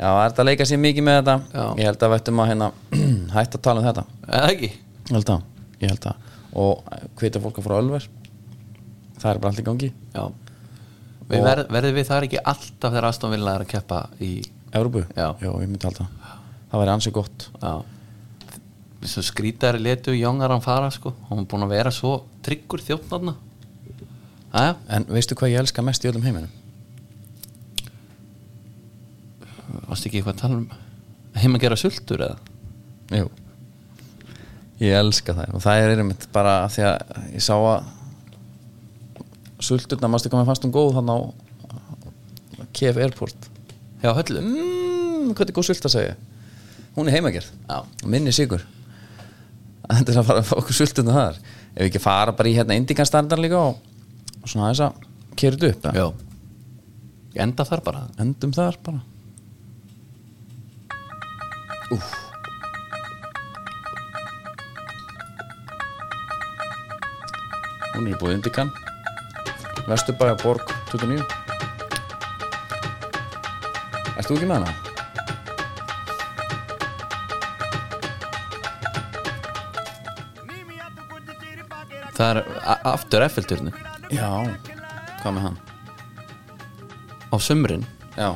Já, það er þetta að leika sér mikið með þetta? Já. Ég held að vættum að hérna hætta að tala um þetta. Eða ekki? Ég held að, ég held að. Og hvita fólk að fara Ölver. Það er bara allt í gangi. Já. Við verð, verðum við það ekki alltaf þegar Aston Villa er að keppa í Európu? Já. Jó, ég myndi halda. Það væri ansið gott. Já. Skrítari letu Jóngar hann fara sko. Hún er búin að vera svo tryggur þjóttnarna Æja, En veistu hvað ég elska mest í öllum heiminum? varstu ekki eitthvað að tala um heim að gera sultur eða? Jú Ég elska það og það er einmitt bara af því að ég sá að sulturna, mástu koma fannst hún góð þannig á KF Airport? Já, höllu. Mm, Hvað er góð sult að segja? Hún er heimagerð. Minni sigur. Þetta er að fara að okkur sulturna þar. Ef við ekki fara bara í hérna indikanstandar líka og, svona þess að þetta upp Ég enda þar bara. Endum þar bara. Úf Hún er búið indikan Vesturbæja Borg 29 Erst þú ekki með hana? Það er aftur Eiffelturni Já. Hvað með hann? á sumrin? Já.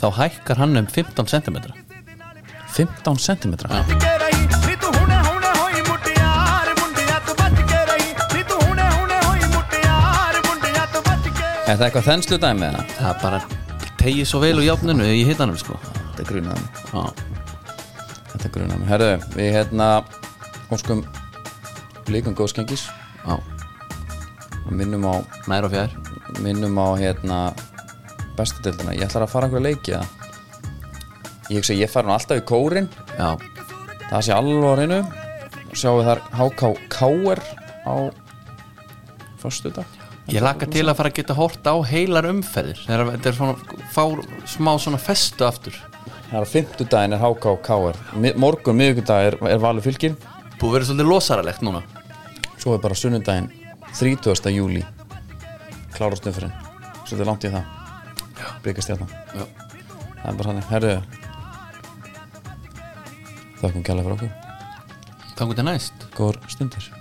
Þá hækkar hann um 15 cm 15 cm Já. Er það eitthvað þenslu dæmi eða? það bara tegið svo vel úr játninu í hittanum sko. Þetta grunaði mig Já, Þetta grunaði mig Herðu, við hérna Óskum Líkum góð skengis já, og minnum á nær og fjær. minnum á hérna bestu deildina, ég ætlar að fara einhverja leiki eða? Ég að ég fara nú alltaf í kórin Já, það sé reynu sjáum við þar HK Káer á föstudag. Ég laka til að fara að geta hort á heilar umferðir þetta er svona fá smá svona festu aftur. Það er á fimmtudaginn er HK Káer morgun miðvikudag er, er valur fylgir Búið verið svolítið losaralegt núna. Svo er bara sunnudaginn 30. júli klárast umfyrin svo þetta er langt í það. Bryggast hérna það er bara hann herðu þakkum kjærlega fyrir okkur. Þannig til næst. Góður stundir